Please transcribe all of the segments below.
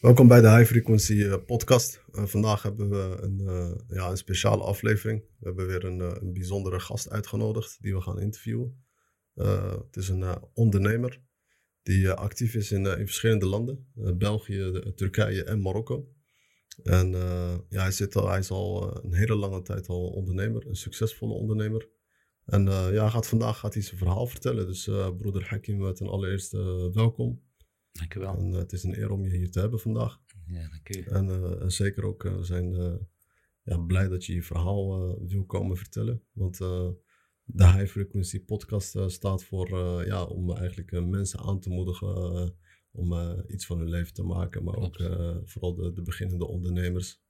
Welkom bij de High Frequency eh, podcast. Uh, vandaag hebben we een, uh, ja, een speciale aflevering. We hebben weer een, een bijzondere gast uitgenodigd die we gaan interviewen. het is een ondernemer die actief is in verschillende landen. België, Turkije en Marokko. En ja, hij, zit al, hij is al een hele lange tijd al ondernemer, een succesvolle ondernemer. En ja, hij gaat, vandaag gaat hij zijn verhaal vertellen. Dus broeder Hakim, ten allereerste welkom. Dankjewel. En, uh, het is een eer om je hier te hebben vandaag. Ja, dank u. En, en zeker ook, we zijn ja, blij dat je je verhaal wil komen vertellen. Want de High Frequency podcast staat voor, ja, om eigenlijk mensen aan te moedigen om iets van hun leven te maken. Maar ook vooral de, de beginnende ondernemers.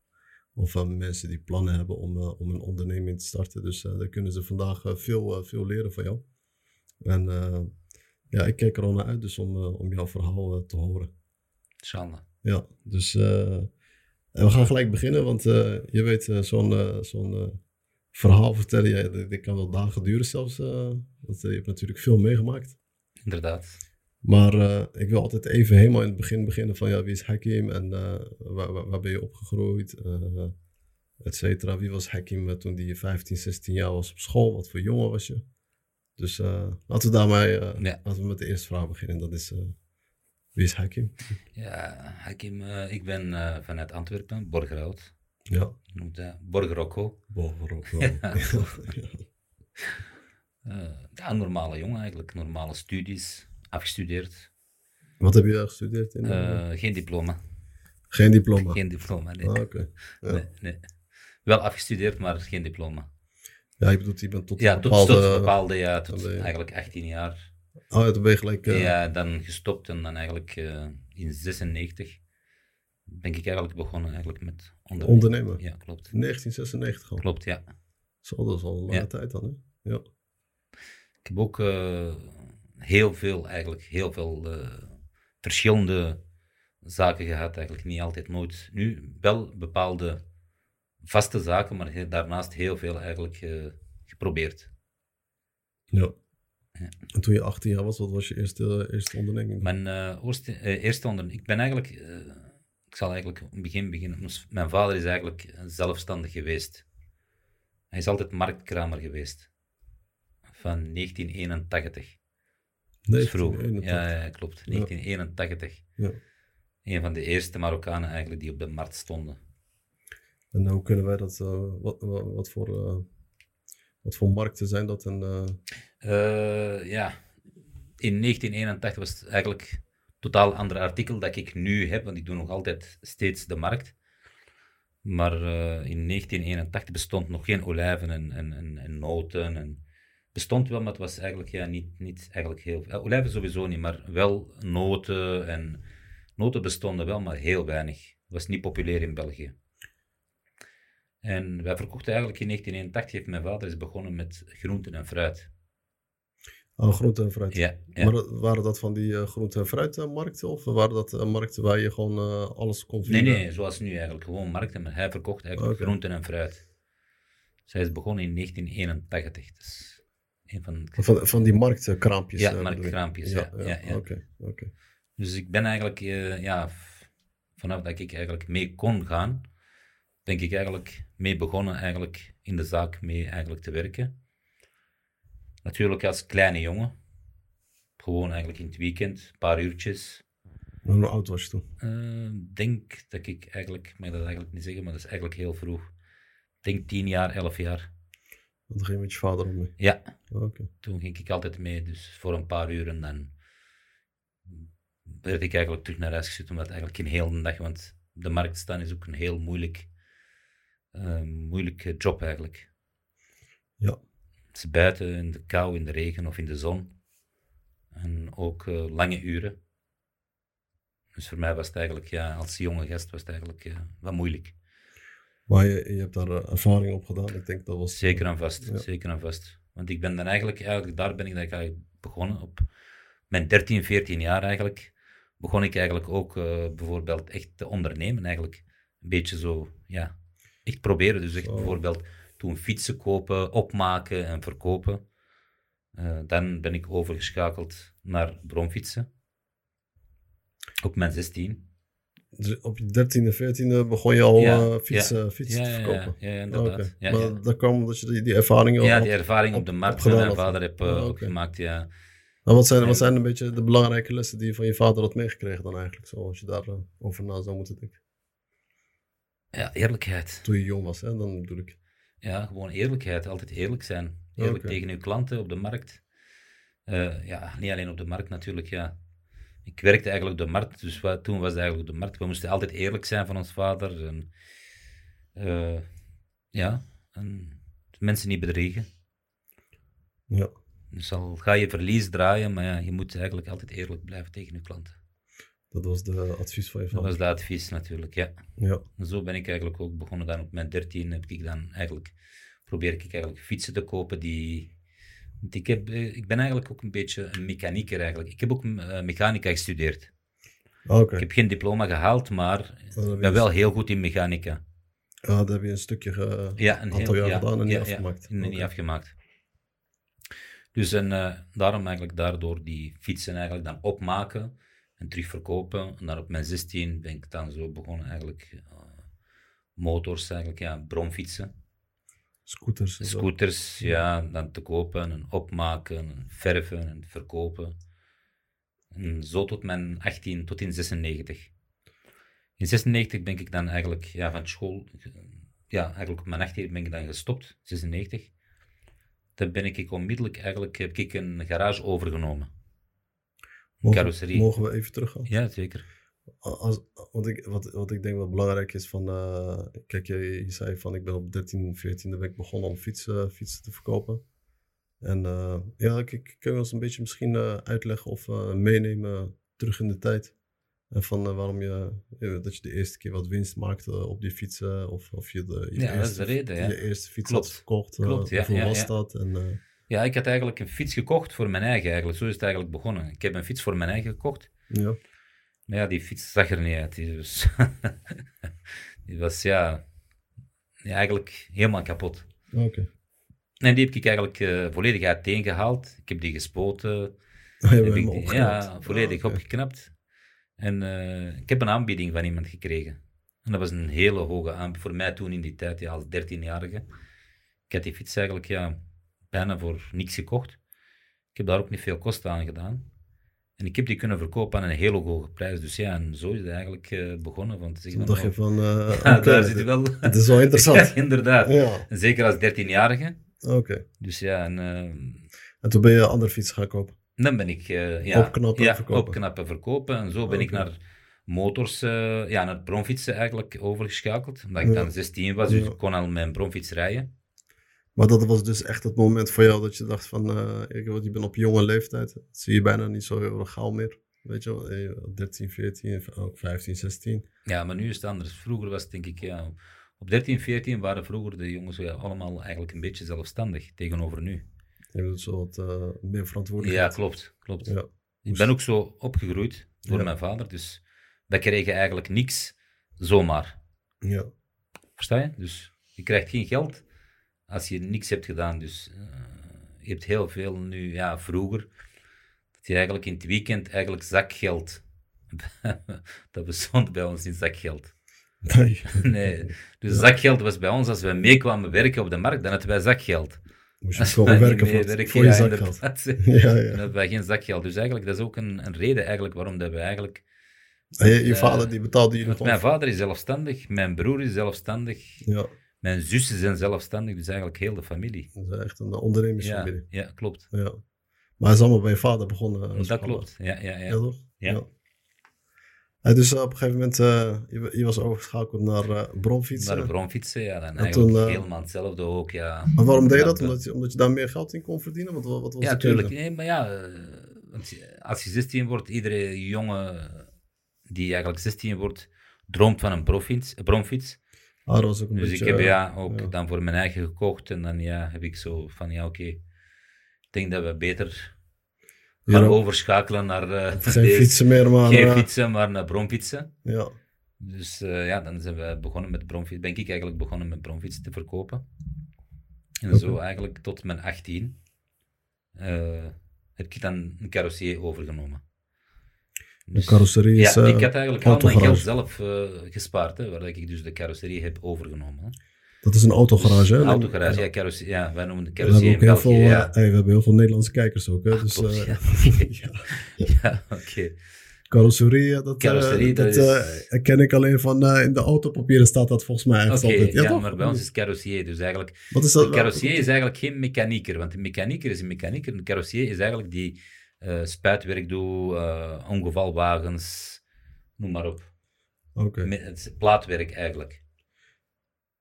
Of mensen die plannen hebben om, om een onderneming te starten. Dus daar kunnen ze vandaag veel, veel leren van jou. En ja, ik kijk er al naar uit dus om, om jouw verhaal te horen. Inshallah. Ja, dus we gaan gelijk beginnen, want je weet, zo'n zo'n verhaal vertellen, ja, dit kan wel dagen duren zelfs. want je hebt natuurlijk veel meegemaakt. Inderdaad. Maar ik wil altijd even helemaal in het begin beginnen van ja, wie is Hakim en waar, waar, waar, ben je opgegroeid, et cetera. Wie was Hakim toen die 15, 16 jaar was op school? Wat voor jongen was je? Dus uh, laten we daarmee uh, ja. laten we met de eerste vraag beginnen. Dat is, uh, wie is Hakim? Ja, Hakim, ik ben vanuit Antwerpen, Borgerhout. Ja. Noemt dat Borgerokko. Borgerokko. ja. ja, normale jongen eigenlijk. Normale studies, afgestudeerd. Wat heb je gestudeerd? In, geen diploma. Geen diploma? Geen diploma, nee. Ah, okay. ja. nee, nee. Wel afgestudeerd, maar geen diploma. Ja, je bedoelt, je bent tot ja, een bepaalde... tot, tot bepaalde, ja, tot eigenlijk 18 jaar. Oh, ja, toen ben je gelijk... Uh... Ja, dan gestopt en dan eigenlijk uh, in 96 ben ik eigenlijk begonnen eigenlijk met ondernemen. Ondernemen? Ja, klopt. 1996 al? Klopt, ja. Zo, dat is al een lange ja. tijd dan, hè? Ja. Ik heb ook heel veel, eigenlijk, heel veel verschillende zaken gehad, eigenlijk niet altijd nooit. Nu wel bepaalde vaste zaken, maar daarnaast heel veel eigenlijk uh, geprobeerd. Ja. ja. En toen je 18 jaar was, wat was je eerste, eerste onderneming? Mijn uh, eerste, uh, eerste onderneming, ik ben eigenlijk, ik zal eigenlijk in het begin beginnen. Mijn vader is eigenlijk zelfstandig geweest. Hij is altijd marktkramer geweest. Van 1981. Dat is vroeg. Ja, ja, klopt. 1981. Ja. Een van de eerste Marokkanen eigenlijk die op de markt stonden. En hoe kunnen wij dat, uh, wat, wat, voor, uh, wat voor markten zijn dat? En, uh... ja, in 1981 was het eigenlijk een totaal ander artikel dat ik nu heb, want ik doe nog altijd steeds de markt. Maar in 1981 bestond nog geen olijven en, en, en, en noten. En, bestond wel, maar het was eigenlijk ja, niet, niet eigenlijk heel veel. Olijven sowieso niet, maar wel noten. En noten bestonden wel, maar heel weinig. Het was niet populair in België. En wij verkochten eigenlijk in 1981, heeft mijn vader is begonnen met groenten en fruit. Oh, groente en fruit. Ja, ja. Maar waren dat van die uh, groente- en fruitmarkten? Of waren dat uh, markten waar je gewoon uh, alles kon vinden? Nee, nee, zoals nu eigenlijk. Gewoon markten, maar hij verkocht eigenlijk okay. groenten en fruit. Zij is begonnen in 1981. Dus een van, van, van die marktkraampjes? Ja, marktkraampjes, ja. ja, ja, ja. Oké, oké. Dus ik ben eigenlijk, ja, vanaf dat ik eigenlijk mee kon gaan, denk ik eigenlijk mee begonnen eigenlijk in de zaak mee eigenlijk te werken. Natuurlijk als kleine jongen. Gewoon eigenlijk in het weekend, een paar uurtjes. Hoe oud was je toen? Uh, denk dat ik eigenlijk, ik mag dat eigenlijk niet zeggen, maar dat is eigenlijk heel vroeg. Ik denk tien jaar, elf jaar. Dan ging je met je vader om mee? Ja. Oh, okay. Toen ging ik altijd mee, dus voor een paar uur en dan werd ik eigenlijk terug naar huis gestuurd, omdat eigenlijk een hele dag, want de markt staan is ook een heel moeilijk uh, moeilijke job eigenlijk. Ja. Het is buiten in de kou, in de regen of in de zon. En ook uh, lange uren. Dus voor mij was het eigenlijk, ja, als jonge gast was het eigenlijk uh, wat moeilijk. Maar je, je hebt daar ervaring op gedaan, ik denk dat was... Zeker en vast, ja. zeker en vast. Want ik ben dan eigenlijk, eigenlijk daar ben ik eigenlijk begonnen op mijn 13, 14 jaar eigenlijk. Begon ik eigenlijk ook bijvoorbeeld echt te ondernemen eigenlijk. Een beetje zo, ja, echt proberen. Dus echt bijvoorbeeld toen fietsen kopen, opmaken en verkopen. Eh, dan ben ik overgeschakeld naar bromfietsen. Op mijn 16. Op je 13e, 14e begon je al Ja, eh, fietsen, ja. fietsen Ja, te verkopen. ja, ja, inderdaad. Oké. Ja, maar dat kwam omdat je die, die ervaringen Ja, al die ervaring op op- de markt van mijn had. vader heb eh, oké. opgemaakt, ja. Wat zijn, wat zijn een beetje de belangrijke lessen die je van je vader had meegekregen dan eigenlijk? Zoals je daarover over na zou moeten denken. Ja, eerlijkheid. Toen je jong was, hè? dan bedoel ik. Ja, gewoon eerlijkheid. Altijd eerlijk zijn. Eerlijk tegen uw klanten op de markt. Eh, ja, niet alleen op de markt natuurlijk, ja. Ik werkte eigenlijk op de markt, dus wa- toen was het eigenlijk de markt. We moesten altijd eerlijk zijn van ons vader. En, eh, ja, en mensen niet bedriegen. Ja. Dus al ga je verlies draaien, maar ja, je moet eigenlijk altijd eerlijk blijven tegen je klanten. Dat was de advies van je Dat vader. was de advies natuurlijk, ja. Ja. En zo ben ik eigenlijk ook begonnen. Dan op mijn 13 heb ik dan eigenlijk, probeer ik eigenlijk fietsen te kopen die... want Ik, heb, eh, ik ben eigenlijk ook een beetje een mechanieker eigenlijk. Ik heb ook eh, mechanica gestudeerd. Ik heb geen diploma gehaald, maar je ik ben wel heel goed in mechanica. Ah, dat heb je een stukje. Ja, een aantal heel, jaar ja, gedaan en niet ja, afgemaakt. Ja, niet afgemaakt. Dus en, eh, daarom eigenlijk daardoor die fietsen eigenlijk dan opmaken en terugverkopen. En dan op mijn 16 ben ik dan zo begonnen eigenlijk eh, motors eigenlijk, ja, bromfietsen. Scooters. Scooters, ja, dan te kopen en opmaken en verven en verkopen. En zo tot mijn 18, tot in 96. In 96 ben ik dan eigenlijk ja, van school, ja, eigenlijk op mijn 18 ben ik dan gestopt, 96. Dan ben ik onmiddellijk eigenlijk, heb ik een garage overgenomen. Mogen, carrosserie. mogen we even teruggaan? Ja, zeker. Als, want ik, wat, wat ik denk wat belangrijk is van, eh, kijk, je, je zei van ik ben op 13, 14 ben ik begonnen om fietsen, fietsen te verkopen. En eh, ja, ik, ik kun je ons een beetje misschien eh, uitleggen of meenemen terug in de tijd. En van waarom je, dat je de eerste keer wat winst maakte op die fietsen, of, of je de, je Ja, dat is eerste, de reden, ja. je eerste fiets Klopt. had verkocht. Klopt, ja, ja, was dat? En, Ja, ik had eigenlijk een fiets gekocht voor mijn eigen eigenlijk. Zo is het eigenlijk begonnen. Ik heb een fiets voor mijn eigen gekocht. ja. Maar ja, die fiets zag er niet uit. Die was, die was ja, eigenlijk helemaal kapot. Oké. En die heb ik eigenlijk eh, volledig uiteengehaald. Ik heb die gespoten. Je Heb ik die- ja, volledig Ah, oké. opgeknapt. En eh, ik heb een aanbieding van iemand gekregen. En dat was een hele hoge aanbieding. Voor mij toen in die tijd, ja, als 13-jarige. Ik had die fiets eigenlijk ja, bijna voor niks gekocht. Ik heb daar ook niet veel kosten aan gedaan. En ik heb die kunnen verkopen aan een hele hoge prijs. Dus ja, en zo is het eigenlijk eh, begonnen. Van te zeggen dacht je oh, van, eh, ja, daar zit je wel. het is wel interessant. Ja, inderdaad. ja, En zeker als 13-jarige. oké. Dus ja, en, eh, En toen ben je andere fietsen gaan kopen. dan ben ik ja, Opknappen, ja, verkopen. opknappen, verkopen. En zo ben ik naar motors, ja, naar bromfietsen eigenlijk overgeschakeld. Omdat ik dan 16 was, dus ik kon al mijn bromfiets rijden. Maar dat was dus echt het moment voor jou dat je dacht van, ik, want je bent op jonge leeftijd, dat zie je bijna niet zo heel gauw meer. Weet je wel, eh, 13, 14, ook 15, 16. Ja, maar nu is het anders. Vroeger was het denk ik, ja, op 13, 14 waren vroeger de jongens ja, allemaal eigenlijk een beetje zelfstandig tegenover nu. Je bedoelt zo wat eh, meer Ja, verantwoordelijkheid. klopt, klopt. Ja. Ik ben ook zo opgegroeid door Ja. mijn vader, dus wij kregen eigenlijk niks zomaar. Ja. Versta je? Dus je krijgt geen geld als je niks hebt gedaan. Dus eh, je hebt heel veel nu, ja, vroeger, dat je eigenlijk in het weekend eigenlijk zakgeld. dat bestond bij ons niet zakgeld. Nee. Nee, dus zakgeld was bij ons, als we meekwamen werken op de markt, dan hadden wij zakgeld. Moest je wij werken voor, voor je ja, zakgeld. inderdaad. Ja, Dan ja. hebben wij geen zakgeld. Dus eigenlijk, dat is ook een, een reden eigenlijk waarom dat we eigenlijk... En je, je Eh, vader die betaalde Want gewoon. mijn vader is zelfstandig, mijn broer is zelfstandig, Ja, mijn zussen zijn zelfstandig, dus eigenlijk heel de familie. dat is echt een Ja, ondernemingsfamilie. ja klopt. Ja. Maar hij is allemaal bij je vader begonnen. als Dat klopt. Ja, ja, Ja, ja. toch? Ja. Ja, dus eh, op een gegeven moment, eh, je, je was overgeschakeld naar eh bromfietsen. Naar de bromfietsen, ja, En eigenlijk toen, eh, helemaal hetzelfde ook, ja. Maar waarom deed je Ja, dat? Omdat je, omdat je daar meer geld in kon verdienen? Want wat, wat was Ja, natuurlijk. Nee, maar ja, eh, als je 16 wordt, iedere jongen die eigenlijk 16 wordt, droomt van een bromfiets. een bromfiets. Ah, dat was ook een Dus beetje... ik heb eh, ja, ook ja. dan voor mijn eigen gekocht en dan ja, heb ik zo van, ja, oké, ik denk dat we beter gaan Ja, overschakelen naar eh, Geen deze- fietsen meer, maar... geen eh, fietsen, maar naar bromfietsen. Ja. Dus eh, ja, dan zijn we begonnen met bromfiets. Ben ik eigenlijk begonnen met bromfietsen te verkopen. En zo eigenlijk tot mijn 18 eh, heb ik dan een carrossier overgenomen. De carrosserie is ja, eh, ik had eigenlijk al mijn geld zelf eh, gespaard, hè, waar ik dus de carrosserie heb overgenomen. Hè. Dat is een autogarage, hè? Een autogarage, ja, carrosserie, ja, wij noemen de We hebben carrosserie ook in heel veel, ja. eh, hey, we hebben heel veel Nederlandse kijkers ook, hè? Ah, dus ja. ja. oké. carrosserie, dat, Carrosserie, dat dat is- ken ik alleen van in de autopapieren staat dat volgens mij altijd. ja, toch? maar bij ons is het carrossier, dus eigenlijk Wat is dat? De carrossier is eigenlijk geen mechanieker, want een mechanieker is een mechanieker. Een carrossier is eigenlijk die eh, spuitwerk doet, eh, ongevalwagens, noem maar op. Oké. Het plaatwerk eigenlijk.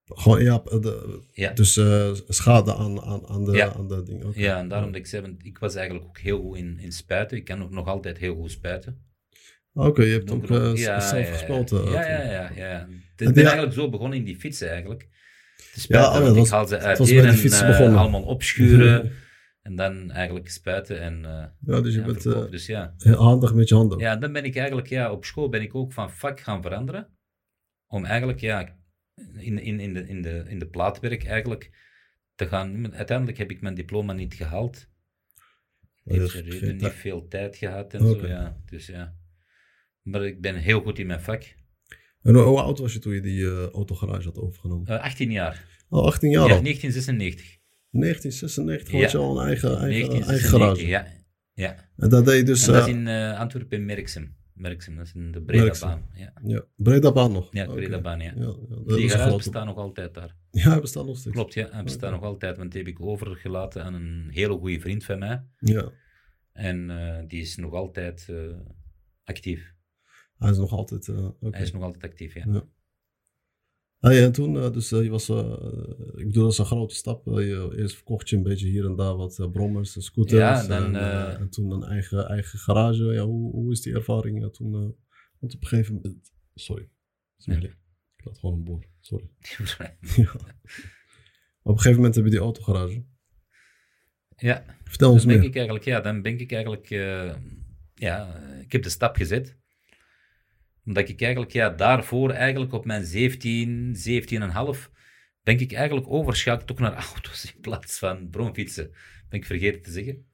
Gewoon, ja, de, Ja. dus eh, schade aan, aan, aan de, Ja. aan de ding. Oké. Ja, en daarom dat ik zei, want ik was eigenlijk ook heel goed in, in spuiten. Ik kan ook nog altijd heel goed spuiten. Oké, je hebt Doe ook ik ja, zelf gespoten. Ja, ja, ja. ja. Ik En ben die- eigenlijk zo begonnen in die fietsen eigenlijk. Te spuiten, ja, dat ik was- haal ze uit was hier bij de en fietsen begonnen. allemaal opschuren. en dan eigenlijk spuiten en eh, Ja, dus je bent eh, Dus ja. handig met je handen. Ja, dan ben ik eigenlijk, ja, op school ben ik ook van vak gaan veranderen. Om eigenlijk, ja, in, in, in, de, in, de, in de plaatwerk eigenlijk te gaan. Uiteindelijk heb ik mijn diploma niet gehaald. Oh, dat Niet, geen veel tijd gehad en zo, ja. Dus ja. Maar ik ben heel goed in mijn vak. En hoe, oud was je toen je die eh, autogarage had overgenomen? Eh 18 jaar. Al 18 jaar ja, al? 1996. 1996 Ja. had je al een eigen, eigen, eigen 1996, garage. ja. ja. En dat deed dus... en dat eh, is in eh, Antwerpen, Merksem. Merksem, dat is in de. Breda-baan. Ja, ja, Bredabaan nog? ja. Breda-baan, ja. Ja, Die garage bestaat nog altijd daar. Ja, hij bestaat nog steeds. Klopt, ja. Hij bestaat nog altijd, want die heb ik overgelaten aan een hele goede vriend van mij. Ja, En eh, die is nog altijd eh, actief. hij is nog altijd... eh. Hij is nog altijd actief, ja. Ja. Ah, ja, en toen, eh, dus eh, je was, eh, ik bedoel, dat is een grote stap. Je, eerst verkocht je een beetje hier en daar wat brommers en scooters. Ja, dan, en, en toen een eigen, eigen garage. Ja, hoe, hoe is die ervaring eh, toen? want op een gegeven moment... Sorry, ik laat gewoon een boor. Sorry. ja. Op een gegeven moment heb je die autogarage. ja, Vertel ons dan ben meer. ik eigenlijk, ja, dan ben ik eigenlijk, ja, ik heb de stap gezet. Omdat ik eigenlijk, ja, daarvoor eigenlijk op mijn 17, 17,5 ben ik eigenlijk overschakeld ook naar auto's in plaats van bromfietsen. Ben ik vergeten te zeggen.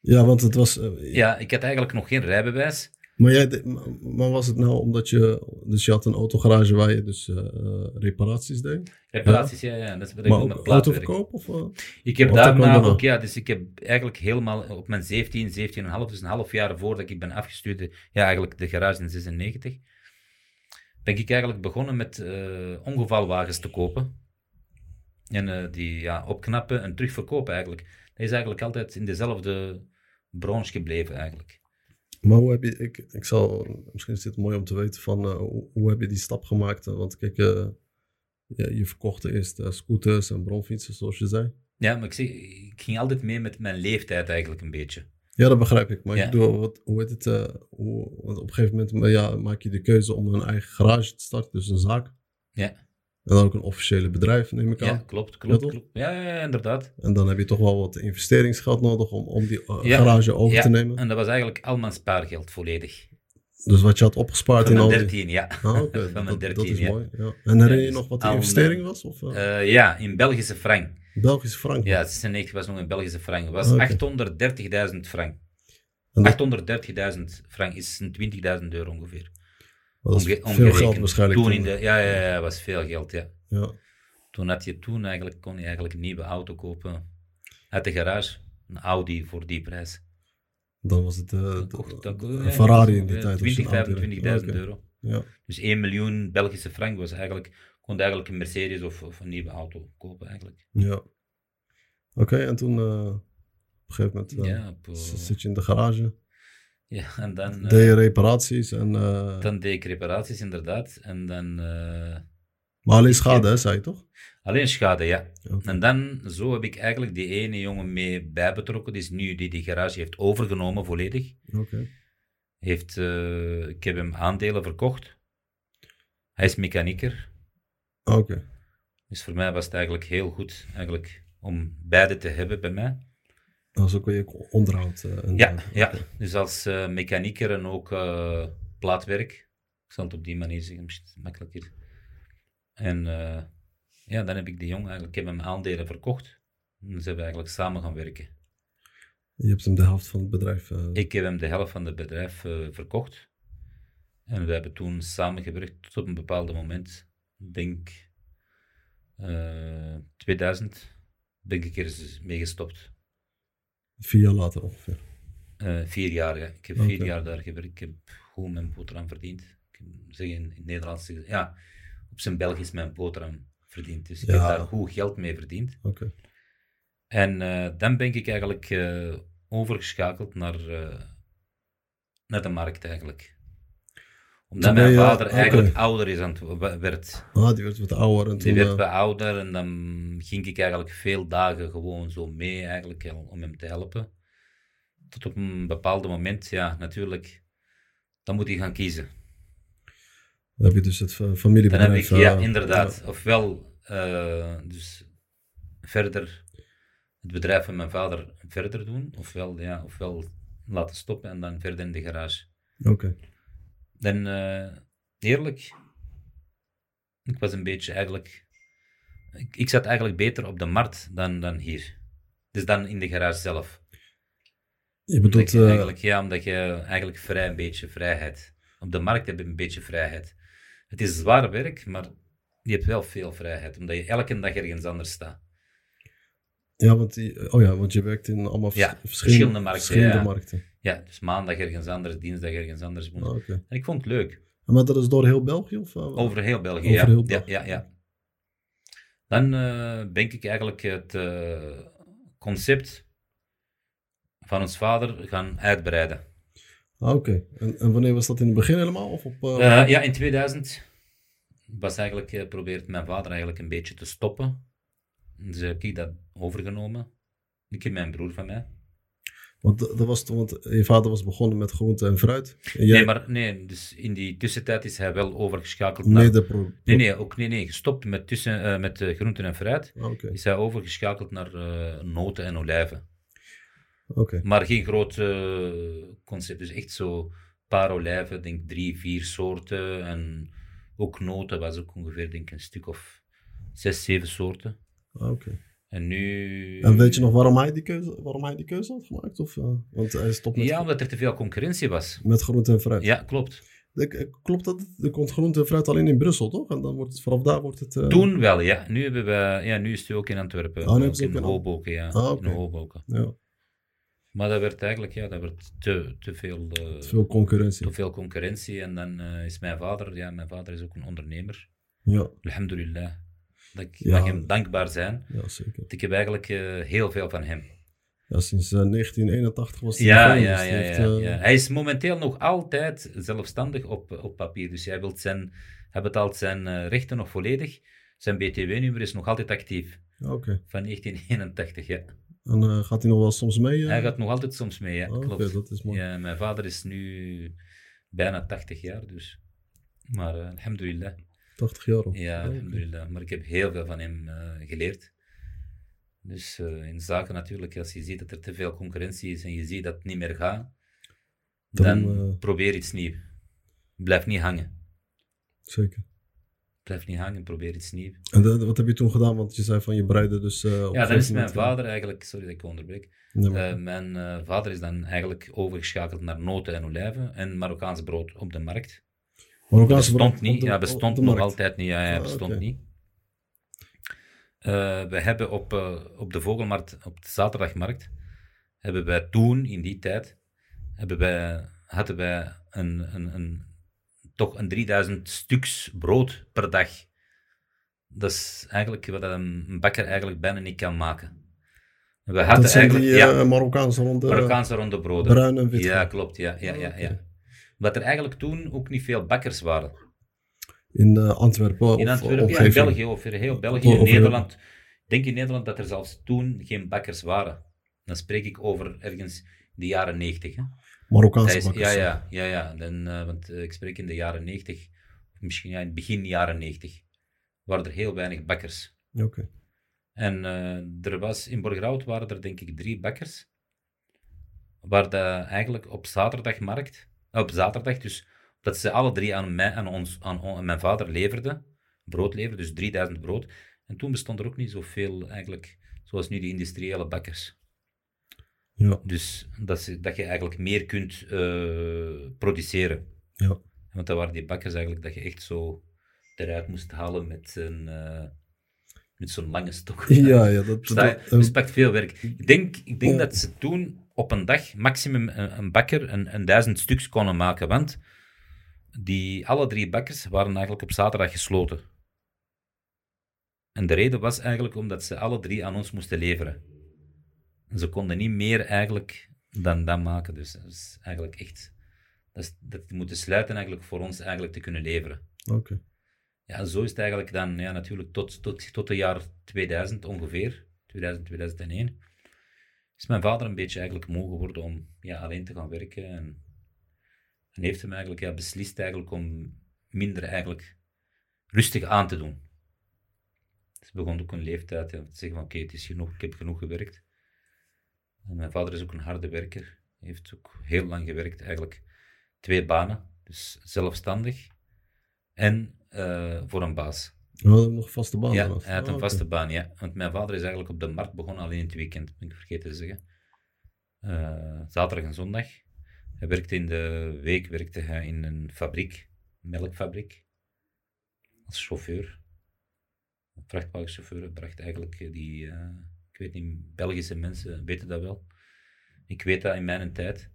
Ja, want het was... eh, Ja, ik had eigenlijk nog geen rijbewijs. Maar, jij, maar- was het nou omdat je... Dus je had een autogarage waar je dus eh, eh, reparaties deed? Reparaties, ja, ja. Dat is wat ik Maar ook plaatwerk. autoverkoop? Of? Ik heb daarna? ook, ja, dus ik heb eigenlijk helemaal op mijn 17, 17,5, dus een half jaar voordat ik ben afgestuurd, ja, eigenlijk de garage in 96, ben ik eigenlijk begonnen met eh, ongevalwagens te kopen. En eh, die ja, opknappen en terugverkopen eigenlijk. Dat is eigenlijk altijd in dezelfde branche gebleven eigenlijk. Maar hoe heb je, ik, ik zal, misschien is dit mooi om te weten van, eh, hoe, hoe heb je die stap gemaakt? Want kijk, je, je verkocht eerst scooters en bromfietsen, zoals je zei. Ja, maar ik, zeg, ik ging altijd mee met mijn leeftijd eigenlijk een beetje. Ja, dat begrijp ik. Maar Ja. ik bedoel, wat, hoe heet het? eh, hoe, want op een gegeven moment ja, maak je de keuze om een eigen garage te starten, dus een zaak. Ja. En dan ook een officiële bedrijf, neem ik aan. Ja, klopt, klopt, toch? klopt. Ja, ja, ja, inderdaad. En dan heb je toch wel wat investeringsgeld nodig om, om die eh, Ja. garage over Ja, te nemen. En dat was eigenlijk al mijn spaargeld volledig. Dus wat je had opgespaard in al die... 13, ja. Ah. Van mijn dat, 13, dat is ja. mooi. Ja. En herinner je Ja, dus nog wat de investering was? Of, Eh, ja, in Belgische frank. Belgische frank? Ja, 96 was nog in Belgische frank. Het was Oké. 830.000 frank. En dat- 830.000 frank is een 20.000 euro ongeveer. dat is Omge- veel omgerekend. geld waarschijnlijk. Toen toen. in de, ja, ja, ja, was veel geld, ja. ja. Toen had je toen eigenlijk, kon je eigenlijk een nieuwe auto kopen uit de garage. Een Audi voor die prijs. Dan was het eh, Dan de- kocht- een ja, Ferrari in die tijd. 20, was een Audi. 25.000 Oké. euro. Ja. Dus 1 miljoen Belgische frank was eigenlijk, kon je eigenlijk een Mercedes of, of een nieuwe auto kopen eigenlijk. ja. Oké, en toen eh, op een gegeven moment eh, ja, op, eh, zit je in de garage. ja, en dan, Deed je reparaties en... dan deed ik reparaties inderdaad. En dan maar alleen schade, hè, zei je toch? alleen schade, ja. En dan, zo heb ik eigenlijk die ene jongen mee bijbetrokken, die is nu die die garage heeft overgenomen volledig. Oké. Heeft, ik heb hem aandelen verkocht. Hij is mechanieker. Oké. Dus voor mij was het eigenlijk heel goed eigenlijk, om beide te hebben bij mij. Zo kun je ook onderhoud... eh, Ja, ja. dus als eh, mechanieker en ook eh, plaatwerk. Ik zal het op die manier zeggen, is makkelijker. En ja, dan heb ik die jongen eigenlijk, ik heb hem aandelen verkocht. En ze hebben eigenlijk samen gaan werken. Je hebt hem de helft van het bedrijf. Ik heb hem de helft van het bedrijf verkocht. En we hebben toen samengewerkt tot op een bepaald moment. Ik denk eh 2000 ben ik er eens mee gestopt. vier jaar later ongeveer. Eh, vier jaar, ja. Ik heb vier jaar daar gewerkt. Ik heb goed mijn boterham verdiend. Ik zeg in, het Nederlands, ja, op zijn Belgisch mijn boterham verdiend. Dus ik heb daar goed geld mee verdiend. Oké. En eh, dan ben ik eigenlijk eh, overgeschakeld naar, naar de markt eigenlijk. Omdat ben mijn je- vader eigenlijk ouder is aan het, werd. Ah, die werd wat ouder. En Die werd eh, wat ouder en dan ging ik eigenlijk veel dagen gewoon zo mee eigenlijk om hem te helpen. Tot op een bepaald moment, ja, natuurlijk, dan moet hij gaan kiezen. dan heb je dus het fa- Dan heb familiebedrijf. ik, ja, eh, inderdaad. Ofwel, eh, dus verder het bedrijf van mijn vader verder doen, ofwel, ja, ofwel laten stoppen en dan verder in de garage. Oké. Dan, eh, eerlijk, ik was een beetje eigenlijk, ik, ik zat eigenlijk beter op de markt dan, dan hier. Dus dan in de garage zelf. Je bedoelt, je eh, eigenlijk, ja, omdat je eigenlijk vrij een beetje vrijheid. Op de markt heb je een beetje vrijheid. Het is zwaar werk, maar je hebt wel veel vrijheid, omdat je elke dag ergens anders staat. ja, want die, oh ja, want je werkt in allemaal Ja, verschillende, verschillende markten, verschillende ja. markten. Ja, dus maandag ergens anders, dinsdag ergens anders. woensdag. Ah. En ik vond het leuk. Maar dat is door heel België? Of, eh, Over heel België, Over ja. heel ja, België. ja, ja. Dan eh, ben ik eigenlijk het eh, concept van ons vader gaan uitbreiden. Ah, oké. En, en wanneer was dat in het begin helemaal? Of op, ja, in 2000 was eigenlijk, probeert mijn vader eigenlijk een beetje te stoppen. Dus heb ik dat overgenomen. Ik heb mijn broer van mij. Want dat was want je vader was begonnen met groente en fruit. En jij Nee, maar nee, dus in die tussentijd is hij wel overgeschakeld naar... medepro. Nee, nee, ook nee, nee, gestopt met, tussen, eh, met eh, groenten en fruit. Ah, Oké. Is hij overgeschakeld naar eh, noten en olijven. Oké. Maar geen groot concept. Dus echt zo een paar olijven, denk drie, vier soorten. En ook noten was ook ongeveer denk een stuk of zes, zeven soorten. Ah, oké. En nu... En weet je nog waarom hij die keuze, waarom hij die keuze had gemaakt? Of, eh, want hij stopt met, Ja, omdat er te veel concurrentie was. met groente en fruit. Ja, klopt. Klopt dat? Er komt groente en fruit alleen in Brussel, toch? En dan wordt het, vanaf daar wordt het... eh, Toen wel, ja. Nu, hebben we, ja, nu is het ook in Antwerpen. Nu hebben ook ook in in- Hoboken, ja. Ah, oké. In Hoboken. Ja, Maar dat werd eigenlijk, ja, dat werd te, te veel... eh, te veel concurrentie. te veel concurrentie. En dan is mijn vader, ja, mijn vader is ook een ondernemer. Ja, Alhamdulillah. Dat ik Ja. mag hem dankbaar zijn. ja, zeker. Ik heb eigenlijk eh, heel veel van hem. Ja, sinds eh, 1981 was hij Ja, ja, dus ja, heeft, eh, ja. Hij is momenteel nog altijd zelfstandig op, op papier. Dus hij, wilt zijn, hij betaalt zijn eh, rechten nog volledig. Zijn BTW-nummer is nog altijd actief. Oké. Van 1981, ja. En eh, gaat hij nog wel soms mee? eh? Hij gaat nog altijd soms mee, ja. Oh, Klopt. dat is mooi. Ja, mijn vader is nu bijna 80 jaar, dus. Maar eh, alhamdulillah. 80 jaar of? Ja, alhamdulillah. Maar ik heb heel veel van hem eh, geleerd. Dus eh, in zaken natuurlijk, als je ziet dat er te veel concurrentie is en je ziet dat het niet meer gaat, dan, Dan, eh, probeer iets nieuws. Blijf niet hangen. Zeker. Blijf niet hangen, probeer iets nieuws. En de- wat heb je toen gedaan? Want je zei van je breide dus... eh, op Ja, dan is mijn vader eigenlijk, sorry dat ik onderbreek, nee, mijn vader is dan eigenlijk overgeschakeld naar noten en olijven en Marokkaans brood op de markt. Marokkaanse bestond niet, de- ja, bestond nog altijd niet. Ja, ja, Ah, bestond niet. Eh, we hebben op, eh, op de Vogelmarkt, op de zaterdagmarkt, hebben wij toen, in die tijd, hebben wij, hadden wij een, een, een, toch een 3000 stuks brood per dag. Dat is eigenlijk wat een bakker eigenlijk bijna niet kan maken. We hadden Dat zijn eigenlijk, die ja, eh, Marokkaanse ronde... Marokkaanse ronde broden. bruin en wit. Ja, klopt. Ja, ja, ja, Ah, ja. oké. Omdat er eigenlijk toen ook niet veel bakkers waren. In eh, Antwerpen In of Antwerpen, ja, in. België, over heel België, in Nederland. Ik denk in Nederland dat er zelfs toen geen bakkers waren. Dan spreek ik over ergens de jaren 90. Hè? Marokkaanse Dat is- bakkers. ja, ja, ja, ja. Dan, eh, want eh, ik spreek in de jaren 90, of misschien ja, in het begin jaren 90, waren er heel weinig bakkers. Oké. En er was, in Borgerhout waren er denk ik drie bakkers, waar de, eigenlijk op zaterdagmarkt, op zaterdag dus, dat ze alle drie aan, mij, aan, ons, aan, mijn vader leverden, brood leverden, dus 3000 brood. En toen bestond er ook niet zoveel eigenlijk zoals nu die industriële bakkers. Ja. Dus dat, ze, dat je eigenlijk meer kunt eh, produceren. Ja. Want dat waren die bakkers eigenlijk dat je echt zo eruit moest halen met een... eh, met zo'n lange stok. Ja, ja, dat, dat- Dus veel werk. Ik denk, ik denk Oh. dat ze toen op een dag maximum een, een bakker een, een duizend stuks konden maken, want die, alle drie bakkers waren eigenlijk op zaterdag gesloten. En de reden was eigenlijk omdat ze alle drie aan ons moesten leveren. En ze konden niet meer eigenlijk dan dat maken. Dus dat is eigenlijk echt... Dat, is, dat die moeten sluiten eigenlijk voor ons eigenlijk te kunnen leveren. Oké. Ja, zo is het eigenlijk dan ja, natuurlijk tot, tot, tot het jaar 2000 ongeveer, 2000, 2001, is mijn vader een beetje eigenlijk moe geworden om ja, alleen te gaan werken. En, en heeft hem eigenlijk ja, beslist eigenlijk om minder eigenlijk rustig aan te doen. Dus begon ook een leeftijd ja, te zeggen van oké, het is genoeg, ik heb genoeg gewerkt. En mijn vader is ook een harde werker, heeft ook heel lang gewerkt, eigenlijk twee banen, dus zelfstandig en eh, voor een baas. We hadden nog vaste baan. Ja, hij had een Ah, vaste baan, ja. Want mijn vader is eigenlijk op de markt begonnen alleen in het weekend, ben ik vergeten te zeggen. Eh, zaterdag en zondag. Hij werkte in de week werkte hij in een fabriek, een melkfabriek, als chauffeur. Een vrachtwagenchauffeur bracht eigenlijk eh, die, eh, ik weet niet, Belgische mensen weten dat wel. Ik weet dat in mijn tijd,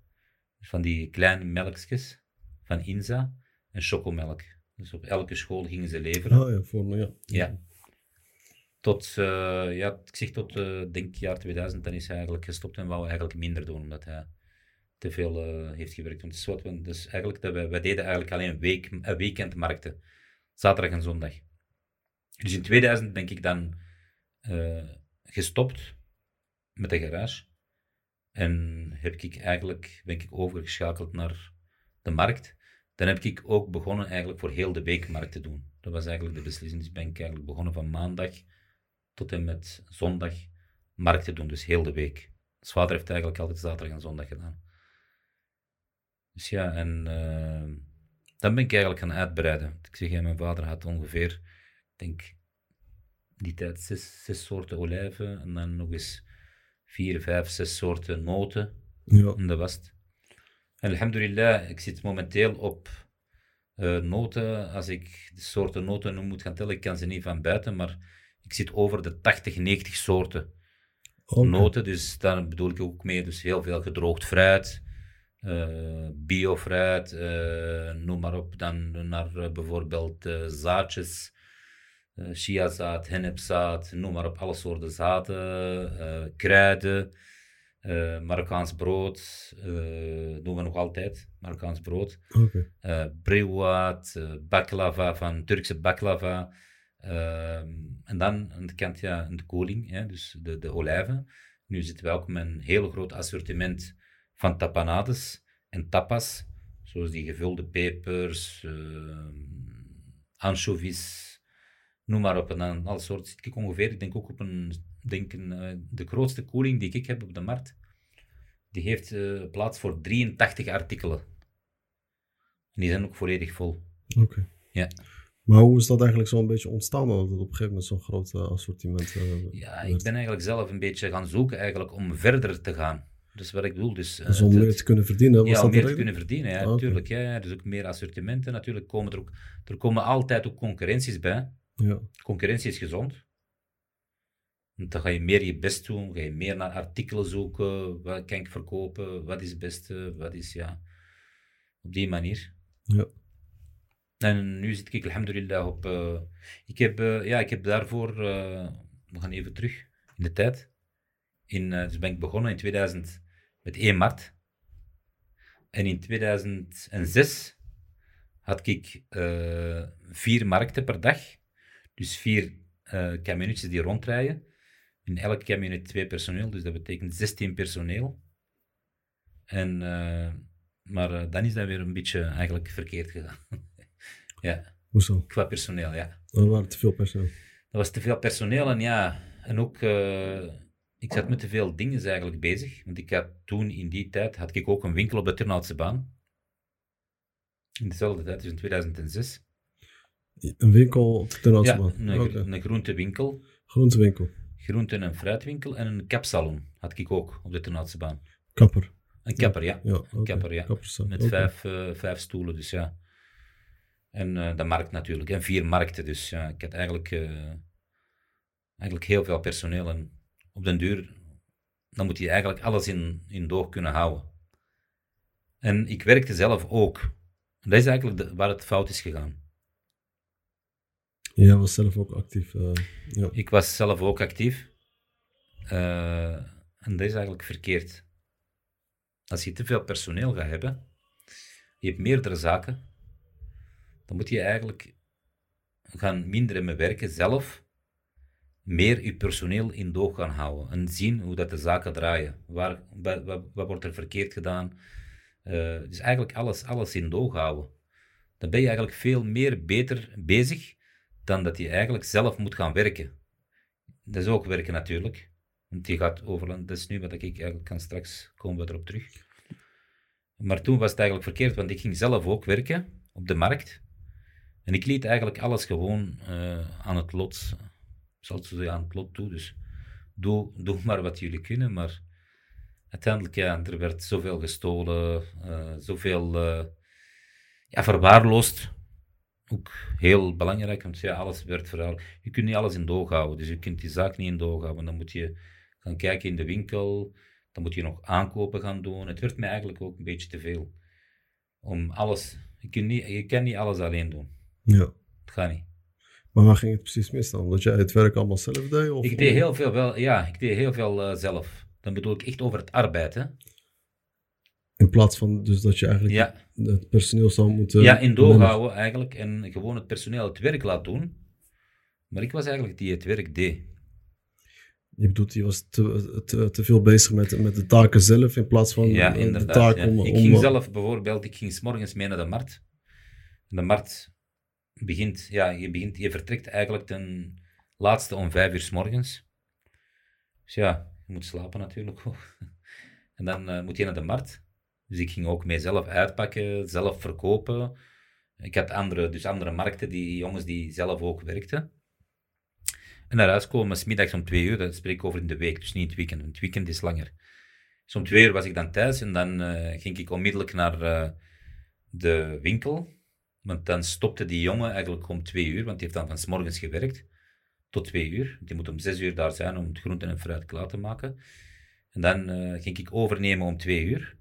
van die kleine melkjes van Inza en chocomelk. Dus op elke school gingen ze leveren. Ah ja, voor ja. Ja. Tot, eh, ja, ik zeg tot, eh denk jaar 2000, dan is hij eigenlijk gestopt en wou eigenlijk minder doen, omdat hij te veel eh, heeft gewerkt. Want het is wat, we- dus eigenlijk, dat wij, wij deden eigenlijk alleen week, weekendmarkten, zaterdag en zondag. Dus in 2000 ben ik dan gestopt met de garage. En heb ik eigenlijk, ben ik overgeschakeld naar de markt. Dan heb ik ook begonnen eigenlijk voor heel de week markt te doen. Dat was eigenlijk de beslissing. Dus ben ik eigenlijk begonnen van maandag tot en met zondag markt te doen. Dus heel de week. Mijn vader heeft eigenlijk altijd zaterdag en zondag gedaan. Dus ja, en eh, dan ben ik eigenlijk gaan uitbreiden. Ik zeg, ja, mijn vader had ongeveer, ik denk, die tijd zes, zes soorten olijven en dan nog eens vier, vijf, zes soorten noten. Ja. En dat was het. En alhamdulillah, ik zit momenteel op eh, noten. Als ik de soorten noten nu moet gaan tellen, ik kan ze niet van buiten, maar ik zit over de 80, 90 soorten noten. Dus daar bedoel ik ook mee, dus heel veel gedroogd fruit, eh biofruit, eh, noem maar op. Dan naar bijvoorbeeld zaadjes, chiazaad, hennepzaad, noem maar op, alle soorten zaden, kruiden, eh, Marokkaans brood, eh doen we nog altijd, Marokkaans brood Oké. eh baklava van Turkse baklava. ehm, en dan aan de kant ja, de koning, hè, dus de, de olijven. Nu zitten we ook met een heel groot assortiment van tapanades en tapas, zoals die gevulde pepers, ehm anchovies, noem maar op. En dan alle soorten zit ik ongeveer, ik denk ook op een, denk een, eh, de grootste koeling die ik heb op de markt, die heeft eh, plaats voor 83 artikelen. En die zijn ook volledig vol. Oké. Ja. Maar hoe is dat eigenlijk zo'n beetje ontstaan? Dat het op een gegeven moment zo'n groot eh, assortiment eh, Ja, werd? ik ben eigenlijk zelf een beetje gaan zoeken eigenlijk om verder te gaan. Dus wat ik bedoel, dus... Dus om meer te kunnen verdienen, was ja, om meer te kunnen verdienen, ja, Ah, natuurlijk. Ja, ja, dus ook meer assortimenten. Natuurlijk komen er ook... Er komen altijd ook concurrenties bij. Ja. Concurrentie is gezond. Dan ga je meer je best doen, ga je meer naar artikelen zoeken. Wat kan ik verkopen? Wat is het beste? Wat is, ja... Op die manier. Ja. En nu zit ik, alhamdulillah, op... eh, ik, heb, eh, ja, ik heb daarvoor... eh, we gaan even terug in de tijd. In, dus ben ik begonnen in 2000 met 1 maart. En in 2006 had ik vier markten per dag. Dus vier camionetjes die rondrijden. In elk camionet twee personeel, dus dat betekent 16 personeel. En, eh, maar eh, dan is dat weer een beetje eigenlijk verkeerd gegaan. ja, Hoezo? qua personeel, ja. Er waren te veel personeel. Dat was te veel personeel en ja, en ook, eh, ik zat met te veel dingen eigenlijk bezig. Want ik had toen, in die tijd, had ik ook een winkel op de Turnhoutse baan. In dezelfde tijd, dus in 2006. Een winkel op de Turnhoutse Ja, baan. een, een groentewinkel. Groentewinkel. Groenten- en fruitwinkel en een kapsalon had ik ook op de Ternhoutse baan. Kapper. Een kapper, ja. Ja, kapper, ja. Met vijf, eh, vijf stoelen, dus ja. En eh, de markt natuurlijk. En vier markten, dus ja. Ik had eigenlijk, eh, eigenlijk heel veel personeel. En op den duur, dan moet je eigenlijk alles in, in doog kunnen houden. En ik werkte zelf ook. Dat is eigenlijk de- waar het fout is gegaan. Jij was zelf ook actief. eh, ja. Ik was zelf ook actief. Eh, en dat is eigenlijk verkeerd. Als je te veel personeel gaat hebben, je hebt meerdere zaken, dan moet je eigenlijk gaan minderen met werken zelf, meer je personeel in doog gaan houden en zien hoe dat de zaken draaien. Waar, wat wordt er verkeerd gedaan? Eh, dus eigenlijk alles, alles in doog houden. Dan ben je eigenlijk veel meer beter bezig dan dat je eigenlijk zelf moet gaan werken. Dat is ook werken natuurlijk. Want je gaat overland. Dat is nu wat ik eigenlijk kan straks komen we erop terug. Maar toen was het eigenlijk verkeerd, want ik ging zelf ook werken op de markt. En ik liet eigenlijk alles gewoon eh, aan het lot, zal het zo zeggen, aan het lot toe. Dus doe, doe maar wat jullie kunnen. Maar uiteindelijk, ja, er werd zoveel gestolen, eh, zoveel eh, ja, verwaarloosd ook heel belangrijk, want ja, alles werd verhaal. Je kunt niet alles in doog houden, dus je kunt die zaak niet in doog houden. Dan moet je gaan kijken in de winkel, dan moet je nog aankopen gaan doen. Het werd mij eigenlijk ook een beetje te veel. Om alles, je, kunt niet, je kan niet alles alleen doen. ja. Het gaat niet. Maar waar ging het precies mis dan? Dat jij het werk allemaal zelf deed? Of Ik deed heel veel, wel, ja, ik deed heel veel eh, zelf. Dan bedoel ik echt over het arbeid, hè. In plaats van dus dat je eigenlijk Ja, het personeel zou moeten... ja in doog managen. houden eigenlijk en gewoon het personeel het werk laten doen. Maar ik was eigenlijk die het werk deed. Je bedoelt, je was te, te, te veel bezig met, met de taken zelf in plaats van Ja, de taak ja. om... ik ging zelf bijvoorbeeld, ik ging 's morgens mee naar de markt. De markt begint, ja, je, begint, je vertrekt eigenlijk ten laatste om vijf uur 's morgens. Dus ja, je moet slapen natuurlijk ook. En dan eh, moet je naar de markt. Dus ik ging ook mee zelf uitpakken, zelf verkopen. Ik had andere, dus andere markten, die jongens die zelf ook werkten. En naar huis komen, 's middags om twee uur, dat spreek ik over in de week, dus niet in het weekend. Het weekend is langer. Dus om twee uur was ik dan thuis en dan eh, ging ik onmiddellijk naar eh, de winkel. Want dan stopte die jongen eigenlijk om twee uur, want die heeft dan van s morgens gewerkt tot twee uur. Die moet om zes uur daar zijn om het groenten en fruit klaar te maken. En dan eh, ging ik overnemen om twee uur.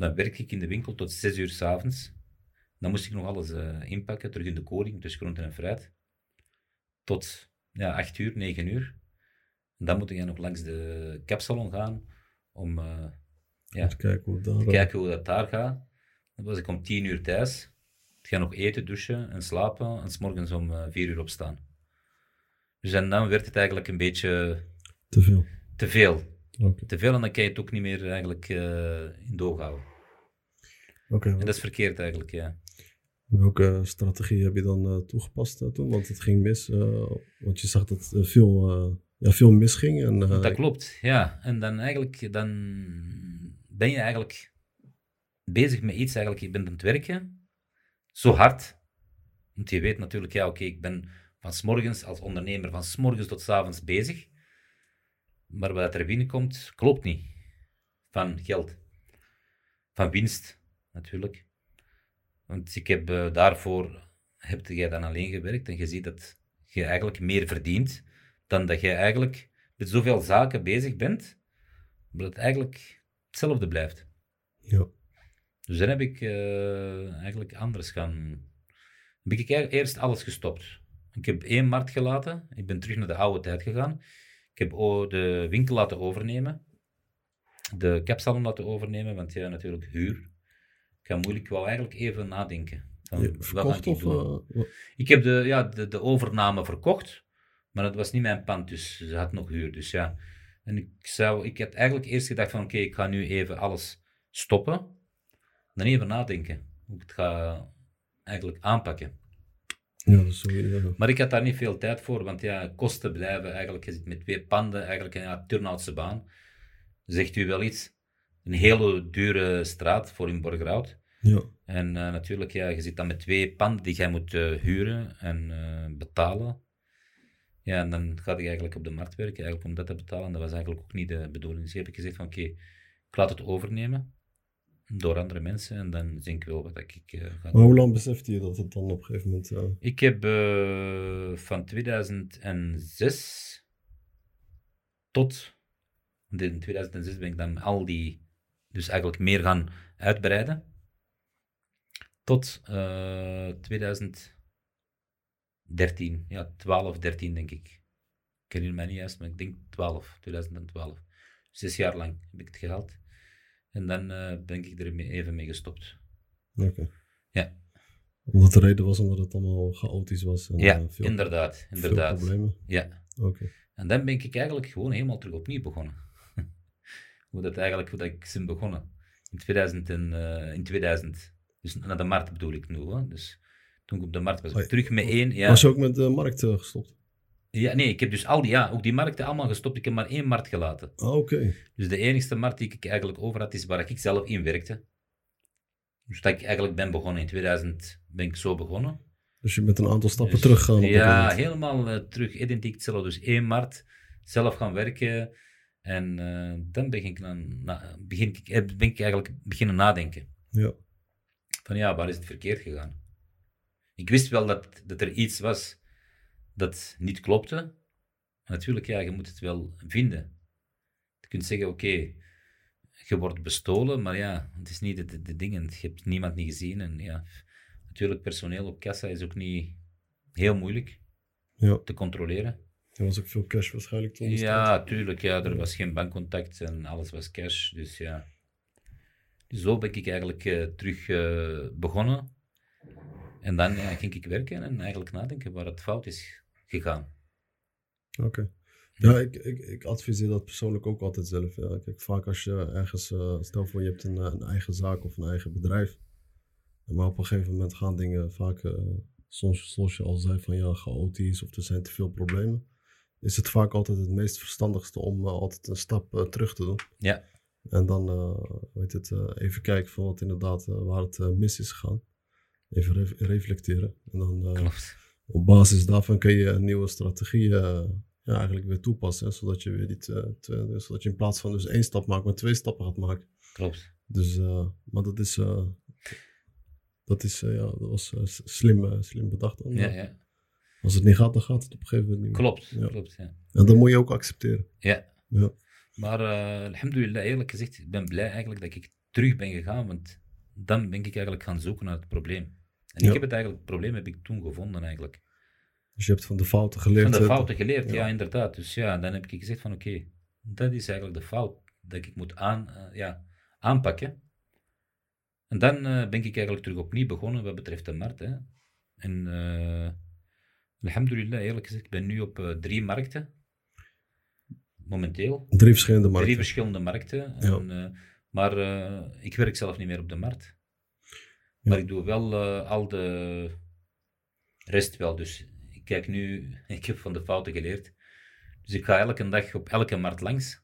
Dan werkte ik in de winkel tot zes uur s'avonds. Dan moest ik nog alles eh, inpakken, terug in de koring, dus groenten en fruit. Tot ja, acht uur, negen uur. En dan moet ik nog langs de kapsalon gaan om eh, ja, Te kijken hoe het daar... te kijken hoe dat daar gaat. Dan was ik om tien uur thuis. Ik ga nog eten, douchen en slapen. En 's morgens om eh, vier uur opstaan. Dus en dan werd het eigenlijk een beetje Te veel. te veel. Te veel en dan kan je het ook niet meer eigenlijk in doog houden. En dat is verkeerd eigenlijk, ja. Welke strategie heb je dan eh, toegepast eh, toen? Want het ging mis. eh, want je zag dat veel, ja, veel misging. En, Dat klopt, ja. En dan eigenlijk, dan ben je eigenlijk bezig met iets, eigenlijk, je bent aan het werken, zo hard. Want je weet natuurlijk, ja, oké, ik ben van 's morgens als ondernemer van 's morgens tot 's avonds bezig. Maar wat er binnenkomt, klopt niet. Van geld. Van winst, natuurlijk. Want ik heb eh, daarvoor, heb jij dan alleen gewerkt en je ziet dat je eigenlijk meer verdient dan dat je eigenlijk met zoveel zaken bezig bent, maar dat het eigenlijk hetzelfde blijft. ja. Dus dan heb ik eh, eigenlijk anders gaan. Heb ik e- eerst alles gestopt. Ik heb één markt gelaten. Ik ben terug naar de oude tijd gegaan. Ik heb de winkel laten overnemen. De capsalon laten overnemen, want ja, natuurlijk huur. Ga moeilijk, ik wou eigenlijk even nadenken. Van, wat verkocht ik of... doen? eh, Ik heb de, ja, de, de overname verkocht, maar dat was niet mijn pand, dus ze had nog huur. Dus ja. En ik, zou, ik had eigenlijk eerst gedacht van oké, ik ga nu even alles stoppen. Dan even nadenken hoe ik het ga eigenlijk aanpakken. ja, dat is zo, ja. Maar ik had daar niet veel tijd voor, want ja, kosten blijven eigenlijk. Je zit met twee panden, eigenlijk een ja, Turnhoutse baan. Zegt u wel iets? Een hele dure straat voor in Borgerhout. Ja. En eh, natuurlijk, ja, je zit dan met twee panden die jij moet eh, huren en eh, betalen. Ja, en dan ga ik eigenlijk op de markt werken, eigenlijk om dat te betalen. Dat was eigenlijk ook niet de bedoeling. Dus heb ik gezegd van oké, ik laat het overnemen door andere mensen en dan denk ik wel wat ik ga hoe lang besefte je dat het dan op een gegeven moment... eh, Ik heb van 2006 tot in 2006 ben ik dan al die, dus eigenlijk meer gaan uitbreiden. Tot eh 2013, ja 12, 13 denk ik. Ik herinner mij niet juist, maar ik denk 12, 2012. Zes jaar lang heb ik het gehaald. En dan eh, ben ik er even mee gestopt. Oké. Ja. Omdat de reden was omdat het allemaal chaotisch was. En, Ja, eh, veel, inderdaad, veel inderdaad. problemen. Ja. Oké. En dan ben ik eigenlijk gewoon helemaal terug opnieuw begonnen. hoe dat eigenlijk, hoe dat ik ben begonnen. In 2000, en, eh, in 2000. Dus naar de markt bedoel ik nu. Hè. Dus toen ik op de markt was, Oh, terug met één. Ja, Was je ook met de markt eh, gestopt? ja, nee, ik heb dus al die, ja, ook die markten allemaal gestopt. Ik heb maar één markt gelaten. Ah, oké. Dus de enigste markt die ik eigenlijk over had, is waar ik zelf in werkte. Dus dat ik eigenlijk ben begonnen. In 2000 ben ik zo begonnen. Dus je bent een aantal stappen Dus, teruggegaan op dat Ja, helemaal eh, terug, identiek hetzelfde. Dus één markt, zelf gaan werken. En eh, dan begin ik, dan, na, begin, ik, ben ik eigenlijk beginnen nadenken. Ja. Van ja, waar is het verkeerd gegaan? Ik wist wel dat, dat er iets was dat niet klopte. Maar natuurlijk, ja, je moet het wel vinden. Je kunt zeggen, oké, je wordt bestolen, maar ja, het is niet de, de, de dingen. Je hebt niemand niet gezien. En ja, natuurlijk, personeel op kassa is ook niet heel moeilijk Ja. te controleren. Er was ook veel cash waarschijnlijk toen. Ja, tuurlijk. Ja, er was geen bankcontact en alles was cash. Dus ja. Dus zo ben ik eigenlijk eh, terug eh, begonnen. En dan ja, ging ik werken en eigenlijk nadenken waar het fout is gegaan. Oké. Ja, ik, ik, ik adviseer dat persoonlijk ook altijd zelf. Ja. Kijk, vaak als je ergens, eh, stel voor je hebt een, een eigen zaak of een eigen bedrijf. Maar op een gegeven moment gaan dingen vaak, soms, zoals je al zei, van ja, chaotisch of er zijn te veel problemen. Is het vaak altijd het meest verstandigste om altijd een stap terug te doen. Ja. En dan, eh, weet het, eh, even kijken van wat inderdaad, eh, waar het eh, mis is gegaan. Even re- reflecteren. En dan eh, Klopt. op basis daarvan kun je een nieuwe strategie eh, ja, eigenlijk weer toepassen. hè, zodat je weer eh, twee- zodat je in plaats van dus één stap maakt, maar twee stappen gaat maken. Klopt. Dus, eh, maar dat is, eh, dat is, eh, ja, dat was eh, slim, eh, slim bedacht. dan. Ja, ja. Als het niet gaat, dan gaat het op een gegeven moment niet meer. Klopt. Ja. Klopt, ja. En dat moet je ook accepteren. Ja. Ja. Maar eh alhamdulillah, eerlijk gezegd, ik ben blij eigenlijk dat ik terug ben gegaan, want dan ben ik eigenlijk gaan zoeken naar het probleem. En Ja. ik heb het eigenlijk, het probleem heb ik toen gevonden eigenlijk. Dus je hebt van de fouten geleerd. Van de fouten geleerd, ja. ja. inderdaad. Dus ja, dan heb ik gezegd van oké, dat is eigenlijk de fout dat ik moet aan, eh, ja, aanpakken. En dan eh, ben ik eigenlijk terug opnieuw begonnen wat betreft de markt. Hè. En eh alhamdulillah, eerlijk gezegd, ik ben nu op drie markten. Momenteel. Drie verschillende markten. Drie verschillende markten. En, eh, maar eh, ik werk zelf niet meer op de markt. Maar ik doe wel eh, al de rest wel. Dus ik kijk nu, ik heb van de fouten geleerd. Dus ik ga elke dag op elke markt langs.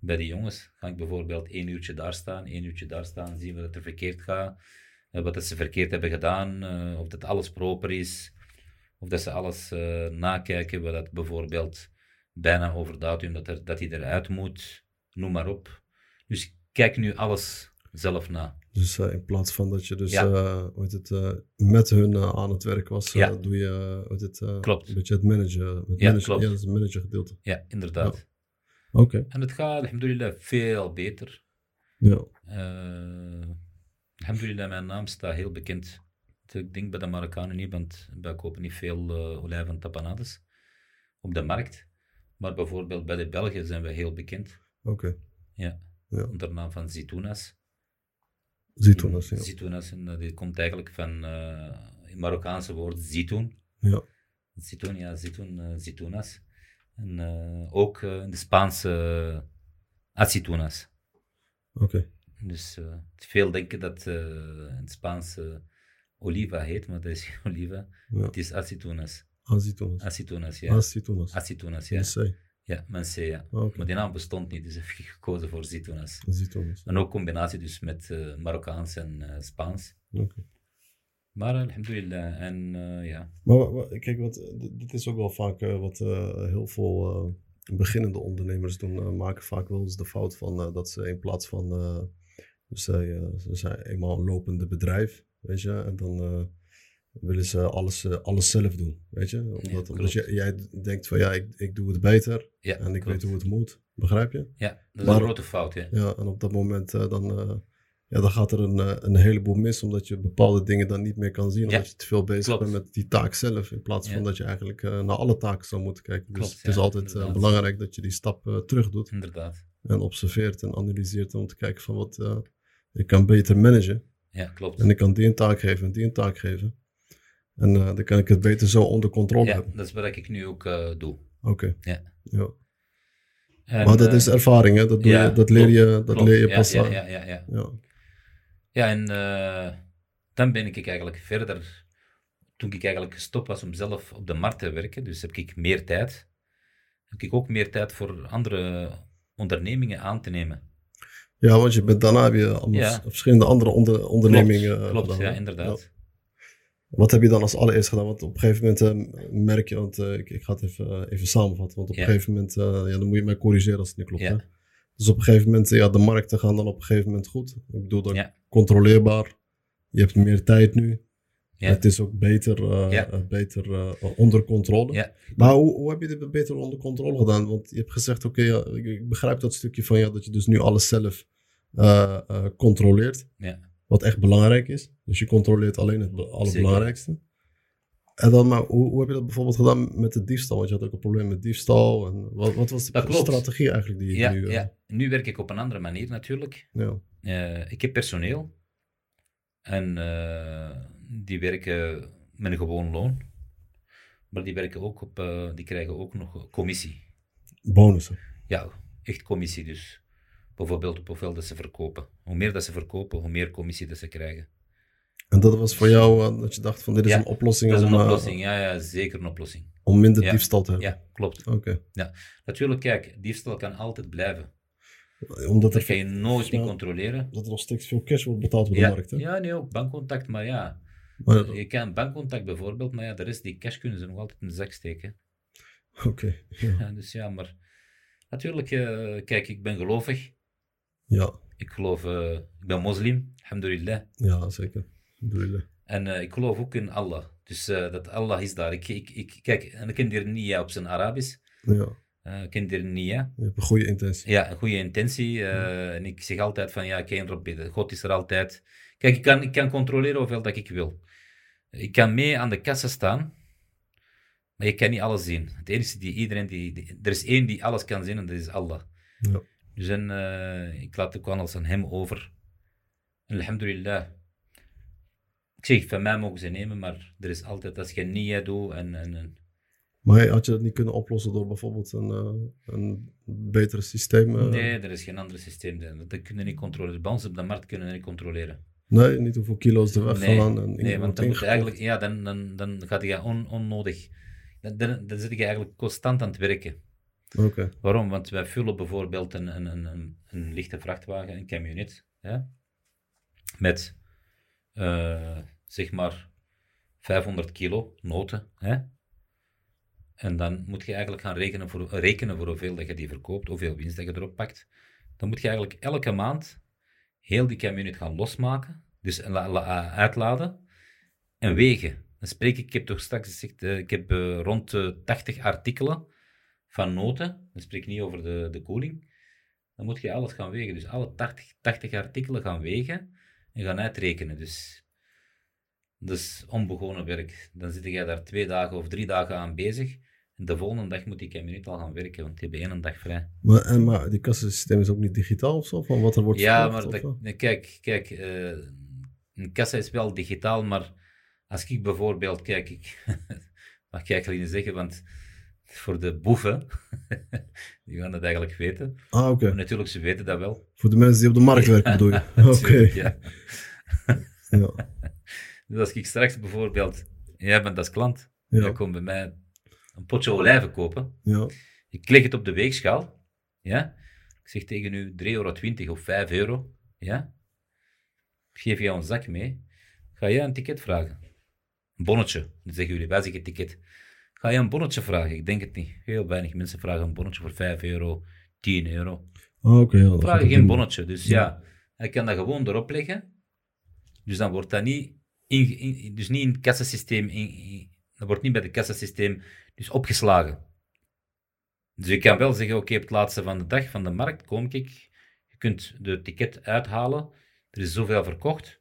Bij die jongens ga ik bijvoorbeeld één uurtje daar staan, één uurtje daar staan, zien wat er verkeerd gaat, wat dat ze verkeerd hebben gedaan, of dat alles proper is, of dat ze alles nakijken, wat dat bijvoorbeeld bijna over datum dat, er, dat hij eruit moet, noem maar op. Dus ik kijk nu alles zelf na. Dus eh, in plaats van dat je dus Ja. eh, het, eh, met hun aan het werk was, Ja. doe je het, Klopt. een beetje het managen. Het Ja, manager, klopt. Ja, dat is het managergedeelte. Ja, inderdaad. Oké. En het gaat, alhamdulillah, veel beter. Ja. Alhamdulillah, mijn naam staat heel bekend. Ik denk bij de Marokkanen niet, want wij kopen niet veel olijven en tapanades op de markt. Maar bijvoorbeeld bij de Belgen zijn we heel bekend. Oké. Ja. Ja. Onder de naam van Zitunas. Zitoenas, ja. Zitunas, en dat komt eigenlijk van eh, het Marokkaanse woord zitoen. Ja. Zitoen, ja, zitoen, eh, zitunas. En eh, ook eh, in de Spaanse aceitunas. Oké. Dus eh, veel denken dat eh, in het Spaans eh, oliva heet, maar dat is geen oliva. Ja. Het is aceitunas. Aceitunas, ja. Aceitunas, Ja. ja. C. Ja. Oké. Maar die naam bestond niet, dus heb ik gekozen voor zitunas. Zitoenas. En ook combinatie dus met eh, Marokkaans en eh, Spaans. Oké. Maar alhamdulillah. En eh, ja. Maar kijk, wat, dit is ook wel vaak wat heel veel beginnende ondernemers doen. maken vaak wel eens de fout van dat ze in plaats van. dus ze zijn eenmaal een lopende bedrijf, weet je. En dan willen ze alles, eh, alles zelf doen, weet je. Omdat, omdat jij, jij denkt van ja, ik, ik doe het beter ja en ik klopt. weet hoe het moet. Begrijp je? Ja, dat is Maar- een grote fout. Hè? Ja, en op dat moment eh, dan, eh, ja, dan gaat er een, een heleboel mis, omdat je bepaalde dingen dan niet meer kan zien, omdat je te veel bezig klopt. bent met die taak zelf, in plaats van Ja. dat je eigenlijk naar alle taken zou moeten kijken. Dus Klopt, het is ja, altijd belangrijk dat je die stap terug doet Inderdaad. en observeert en analyseert om te kijken van wat, ik kan beter managen Ja, klopt. en ik kan die een taak geven en die een taak geven. En eh, dan kan ik het beter zo onder controle Ja, hebben. dat is wat ik nu ook eh, doe. Oké. Ja. ja. En, Maar dat eh, is ervaring, hè? Dat, doe ja, je, dat leer je, dat klopt. leer je pas ja, aan. ja, ja, ja. Ja. Ja, en eh, dan ben ik eigenlijk verder, toen ik eigenlijk gestopt was om zelf op de markt te werken, dus heb ik meer tijd, heb ik ook meer tijd voor andere ondernemingen aan te nemen. Ja, want je bent daarna weer allemaal Ja. verschillende andere onder, ondernemingen klopt, eh, klopt ja, inderdaad. Wat heb je dan als allereerst gedaan? Want op een gegeven moment eh, merk je, want eh, ik, ik ga het even, eh, even samenvatten, want op Ja. een gegeven moment, ja, dan moet je mij corrigeren als het niet klopt. Ja. Hè? Dus op een gegeven moment, ja, de markten gaan dan op een gegeven moment goed. Ik bedoel, dan Ja. controleerbaar. Je hebt meer tijd nu. Ja. Het is ook beter, Ja. beter onder controle. Ja. Maar hoe, hoe heb je dit beter onder controle gedaan? Want je hebt gezegd, oké, ik, ik begrijp dat stukje van ja, dat je dus nu alles zelf controleert. Ja. Wat echt belangrijk is. Dus je controleert alleen het be- allerbelangrijkste. En dan, maar hoe, hoe heb je dat bijvoorbeeld gedaan met de diefstal? Want je had ook een probleem met diefstal. En wat, wat was de strategie eigenlijk die je Ja, nu... eh, ja, nu werk ik op een andere manier natuurlijk. ja. Eh, ik heb personeel en eh, die werken met een gewoon loon, maar die, werken ook op, die krijgen ook nog commissie. Bonussen. Ja, echt commissie dus. Bijvoorbeeld op hoeveel dat ze verkopen. Hoe meer dat ze verkopen, hoe meer commissie dat ze krijgen. En dat was voor jou eh, dat je dacht van dit is Ja, een oplossing, Dat is een eh, oplossing, ja, ja, zeker een oplossing. om minder Ja. diefstal te hebben. Ja, klopt. Oké. Natuurlijk, kijk, diefstal kan altijd blijven. Omdat Dat er, kan je nooit Ja. niet controleren. dat er nog steeds veel cash wordt betaald op de Ja, markt. Hè? ja, nee, ook bankcontact, maar ja. Maar, Je kan bankcontact bijvoorbeeld, maar ja, de rest die cash kunnen ze nog altijd in de zak steken. Oké. Ja. Ja, dus ja, maar natuurlijk, eh, kijk, ik ben gelovig. Ja. Ik geloof, eh, ik ben moslim, alhamdulillah. Ja, zeker. Alhamdulillah. En eh, ik geloof ook in Allah. Dus eh, dat Allah is daar. Ik, ik, ik, kijk, en ik ken hier Nia op zijn Arabisch. Ja. Ik ken hier Nia. Je hebt een goede intentie. Ja, een goede intentie. En ik zeg altijd van, ja, erop bidden. God is er altijd. Kijk, ik kan, ik kan controleren hoeveel dat ik wil. Ik kan mee aan de kassa staan, maar je kan niet alles zien. Het enige die iedereen, die, die- er is één die alles kan zien en dat is Allah. Ja. Dus en, eh, ik laat ook alles aan hem over. En alhamdulillah. Ik zeg, van mij mogen ze nemen, maar er is altijd, als je niet doet en, en, en Maar had je dat niet kunnen oplossen door bijvoorbeeld een, eh, een betere systeem? eh, Nee, er is geen ander systeem. Dat kunnen niet controleren. Bij ons op de markt kunnen we niet controleren. nee, niet hoeveel kilo's er Nee, weggaan. en nee want dan, moet eigenlijk, ja, dan, dan, dan gaat je on, onnodig. Dan, dan, dan zit je eigenlijk constant aan het werken. Waarom? Want wij vullen bijvoorbeeld een, een, een, een, lichte vrachtwagen, een camionet, met eh, zeg maar 500 kilo noten. En dan moet je eigenlijk gaan rekenen voor, rekenen voor hoeveel dat je die verkoopt, hoeveel winst dat je erop pakt. Dan moet je eigenlijk elke maand heel die camionet gaan losmaken, dus la- la- uitladen en wegen. Dan spreek ik, ik heb toch straks gezegd, eh, ik heb eh, rond de 80 artikelen van noten, dan spreek ik niet over de, de koeling, dan moet je alles gaan wegen. Dus alle 80, 80 artikelen gaan wegen en gaan uitrekenen. Dus dat is onbegonnen werk. Dan zit jij daar twee dagen of drie dagen aan bezig. En de volgende dag moet die camionet al gaan werken, want die hebben één dag vrij. Maar, en, maar die kassasysteem is ook niet digitaal of zo? Van wat er wordt Ja, maar dat- kijk, kijk eh, een kassa is wel digitaal, maar als ik bijvoorbeeld, kijk, ik mag ik eigenlijk niet zeggen, want voor de boeven, die gaan dat eigenlijk weten. Ah, oké. Natuurlijk, ze weten dat wel. Voor de mensen die op de markt werken bedoel je? Oké. Ja. Ja. Dus als ik straks bijvoorbeeld, jij bent als klant, jij Ja. komt bij mij een potje olijven kopen, Ja. ik leg het op de weegschaal, ja, ik zeg tegen u 3,20 euro of 5 euro, ja, ik geef jou een zak mee, Ga jij een ticket vragen? Een bonnetje. Dan zeggen jullie, wij zeggen ticket. Ga je een bonnetje vragen? Ik denk het niet. Heel weinig mensen vragen een bonnetje voor 5 euro, 10 euro. Oh, Oké, ja, dat Vragen geen bonnetje. Dus ja. hij kan dat gewoon erop leggen. Dus dan wordt dat niet in, in- dus niet in het kassasysteem, in, in- dat wordt niet bij het kassasysteem dus opgeslagen. Dus je kan wel zeggen, oké, op het laatste van de dag van de markt kom ik, je kunt de ticket uithalen, er is zoveel verkocht.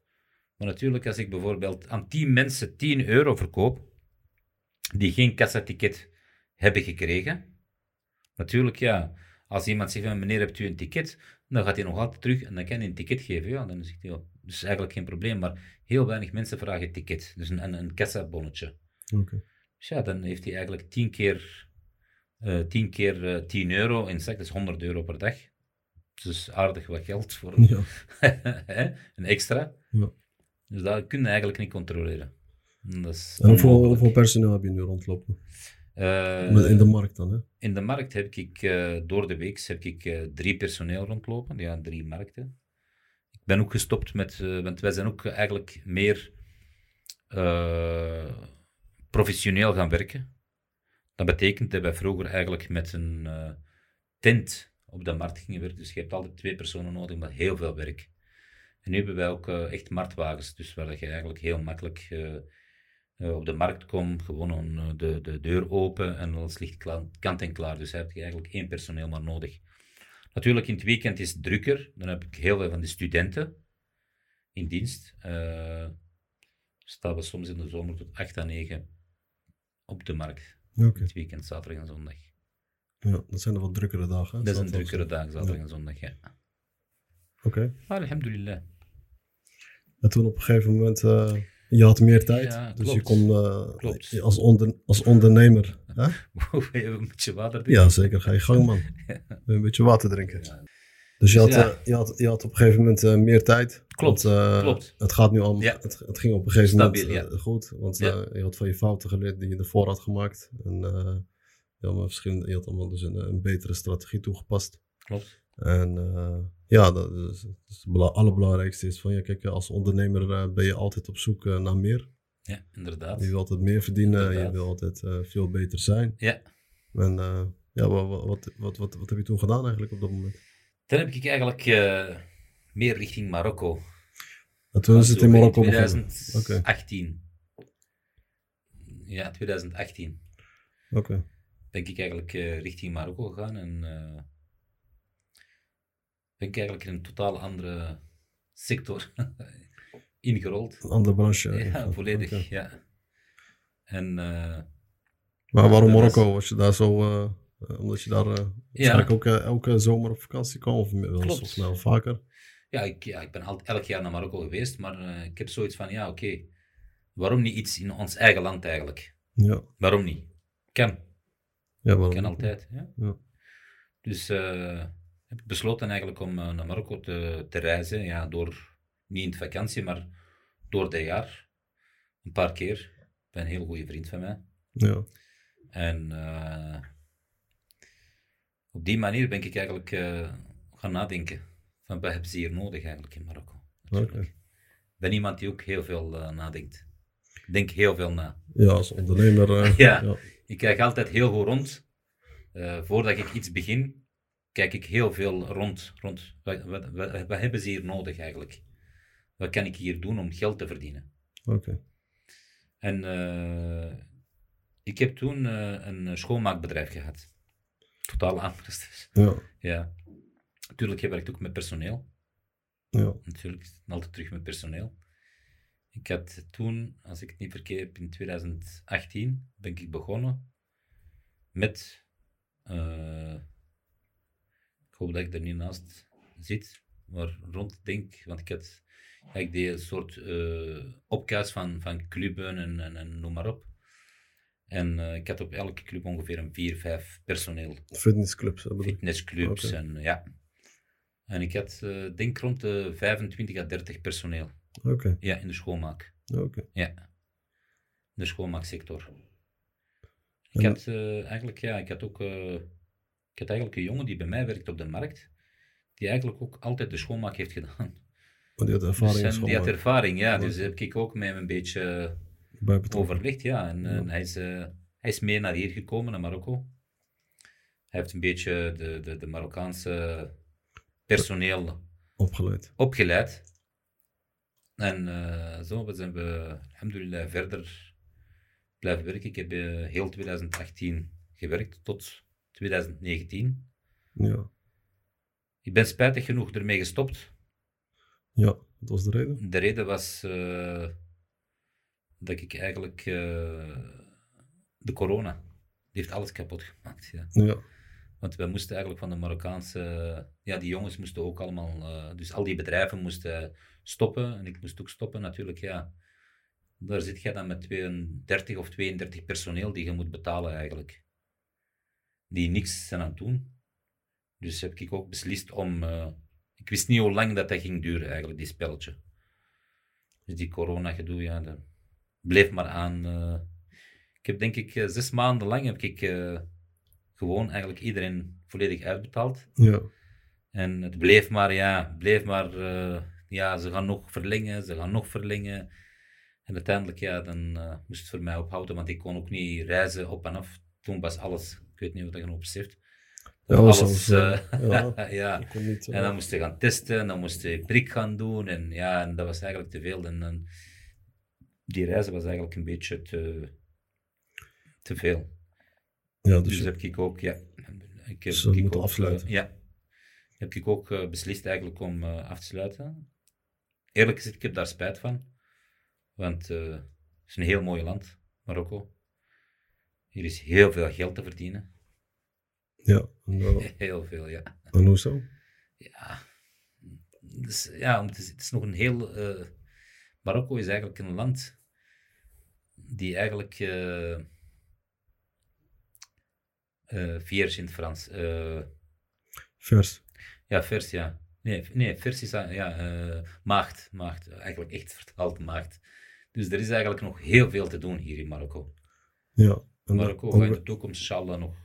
Maar natuurlijk, als ik bijvoorbeeld aan 10 mensen 10 euro verkoop, die geen kassaticket hebben gekregen, natuurlijk ja, als iemand zegt, van, meneer, hebt u een ticket? Dan gaat hij nog altijd terug en dan kan hij een ticket geven. Ja, dan hij, ja, dus eigenlijk geen probleem. Maar heel weinig mensen vragen ticket. Dus een, een, een kassabonnetje. Oké. Dus ja, dan heeft hij eigenlijk 10 keer, eh 10 keer eh, 10 euro in zak. Dat is 100 euro per dag. Dus aardig wat geld voor een, Ja. een extra. Ja. Dus dat kun je eigenlijk niet controleren. En hoeveel, personeel heb je nu rondlopen? Eh, in de markt dan, hè? in de markt heb ik eh, door de week heb ik eh, drie personeel rondlopen, ja, drie markten. Ik ben ook gestopt met, want wij zijn ook eigenlijk meer professioneel gaan werken. Dat betekent dat wij vroeger eigenlijk met een tent op de markt gingen werken. Dus je hebt altijd twee personen nodig met heel veel werk. En nu hebben wij ook echt marktwagens, dus waar je eigenlijk heel makkelijk eh, op de markt komt, gewoon een, eh, de, de deur open en alles ligt kant en klaar. Dus heb je eigenlijk één personeel maar nodig. Natuurlijk, in het weekend is het drukker. Dan heb ik heel veel van de studenten in dienst. Eh staan we soms in de zomer tot 8 à 9 op de markt. Oké. Het weekend, zaterdag en zondag. Ja, dat zijn de wat drukkere dagen. hè? Dat is een drukkere dag, zaterdag en zondag, ja. Oké. Maar alhamdulillah. En toen op een gegeven moment, je had meer tijd. Ja, dus je kon Klopt. als, onder, als ondernemer. Hè? Even een beetje water drinken. Ja, zeker. Ga je gang, man. Een beetje water drinken. Ja. Dus je had, Dus ja. eh, je, had, je had op een gegeven moment eh, meer tijd. Klopt, Want, klopt. Het gaat nu al. Het, het ging op een gegeven Stabiel, moment goed. Want je had van je fouten geleerd die je ervoor had gemaakt. En je, had verschillende, je had allemaal dus een, een betere strategie toegepast. Klopt. En ja, dat is, dat is het bela- allerbelangrijkste is van ja, kijk, als ondernemer eh, ben je altijd op zoek eh, naar meer. Ja, inderdaad. Je wil altijd meer verdienen, je wil altijd eh, veel beter zijn. Ja. En ja, wa- wa- wat, wat, wat, wat, heb je toen gedaan eigenlijk op dat moment? Dan heb ik eigenlijk meer richting Marokko. En toen is het in Marokko. Oké, 2018. Ja, 2018 oké. ben ik eigenlijk richting Marokko gegaan en ben ik eigenlijk in een totaal andere sector ingerold. Een andere branche. Ja, volledig, ja. En eh, Maar waarom Marokko? Was je daar zo, eh, omdat je daar waarschijnlijk ook elke zomer op vakantie kwam? Of wel snel vaker? ja, ik, ja, ik ben al, elk jaar naar Marokko geweest, maar ik heb zoiets van, ja, oké, waarom niet iets in ons eigen land eigenlijk? Ja, Waarom niet? Kan. ja waarom? Kan altijd. Ja. Ja. Dus eh, heb ik besloten eigenlijk om eh, naar Marokko te, te reizen. Ja, door, niet in de vakantie, maar door het jaar. Een paar keer. Ik ben een heel goede vriend van mij. Ja, En eh, op die manier ben ik eigenlijk eh, gaan nadenken. Van wat hebben ze hier nodig eigenlijk in Marokko? Natuurlijk. Ik ben iemand die ook heel veel nadenkt. Ik denk heel veel na. ja als ondernemer. Ja. ja. Ik kijk altijd heel goed rond. Voordat ik iets begin, kijk ik heel veel rond. rond. Wat, wat, wat, wat hebben ze hier nodig eigenlijk? Wat kan ik hier doen om geld te verdienen? Oké. En eh, ik heb toen eh, een schoonmaakbedrijf gehad. Totaal anders. Ja, Ja. Natuurlijk, je werkt ook met personeel. ja. Natuurlijk, altijd terug met personeel. Ik had toen, als ik het niet verkeerd heb, in 2018 ben ik begonnen met, eh, hoop dat ik er niet naast zit, maar rond denk, want ik had, ja, ik deed een soort eh opkaas van, van cluben en, en, en noem maar op. En eh, ik had op elke club ongeveer een vier, vijf personeel Fitnessclubs. fitnessclubs en ja. En ik had, eh, denk rond de 25 à 30 personeel. Oké, Ja, in de schoonmaak. oké. Ja. In de schoonmaaksector. Ik En- had eigenlijk, ja, ik had ook, ik had eigenlijk een jongen die bij mij werkt op de markt, die eigenlijk ook altijd de schoonmaak heeft gedaan. Want die had ervaring Dus, in en die had ervaring, ja. Dus heb ik ook met hem een beetje overlegd, ja. En, Ja. en hij, is, eh, hij is mee naar hier gekomen, naar Marokko. Hij heeft een beetje de, de, de Marokkaanse personeel Opgeleid. opgeleid. En eh, zo zijn we, alhamdulillah, verder blijven werken. Ik heb eh, heel 2018 gewerkt tot 2019. Ja. Ik ben spijtig genoeg ermee gestopt. ja, dat was de reden. De reden was eh, dat ik eigenlijk eh, de corona, die heeft alles kapot gemaakt. Ja. Ja. Want wij moesten eigenlijk van de Marokkaanse, ja, die jongens moesten ook allemaal, eh, dus al die bedrijven moesten stoppen en ik moest ook stoppen natuurlijk, ja. Daar zit je dan met 32 of 32 personeel die je moet betalen eigenlijk. Die niks zijn aan het doen. Dus heb ik ook beslist om, eh, ik wist niet hoe lang dat, dat ging duren eigenlijk, die spelletje. Dus die corona gedoe, ja, dat bleef maar aan. eh. ik heb denk ik eh, zes maanden lang heb ik gewoon eigenlijk iedereen volledig uitbetaald. Ja. En het bleef maar, ja, bleef maar, ja, ze gaan nog verlengen, ze gaan nog verlengen. En uiteindelijk, ja, dan moest het voor mij ophouden, want ik kon ook niet reizen op en af. Toen was alles, ik weet niet wat je nog beseft. Ja, alles, was eh, ja. niet, eh, En dan moest je gaan testen, en dan moest je prik gaan doen. En ja, en dat was eigenlijk te veel. En die reizen was eigenlijk een beetje te, te veel. ja, Dus dus heb ik ook, ja. Ik heb Dus ik ook, afsluiten. eh, ja. Heb ik ook eh, beslist eigenlijk om eh, af te sluiten. Eerlijk gezegd, ik heb daar spijt van. Want eh, het is een heel mooi land, Marokko. Hier is heel veel geld te verdienen. ja. Heel veel, ja. en hoezo? Ja, dus, ja om te, het is nog een heel. eh, Marokko is eigenlijk een land die eigenlijk. eh, vierge in het Frans. Vers. ja, vers, ja. Nee, nee vers is ja, maagd, maagd. Eigenlijk echt vertaald maagd. Dus er is eigenlijk nog heel veel te doen hier in Marokko. Ja. Marokko gaat in de toekomst, inshallah, nog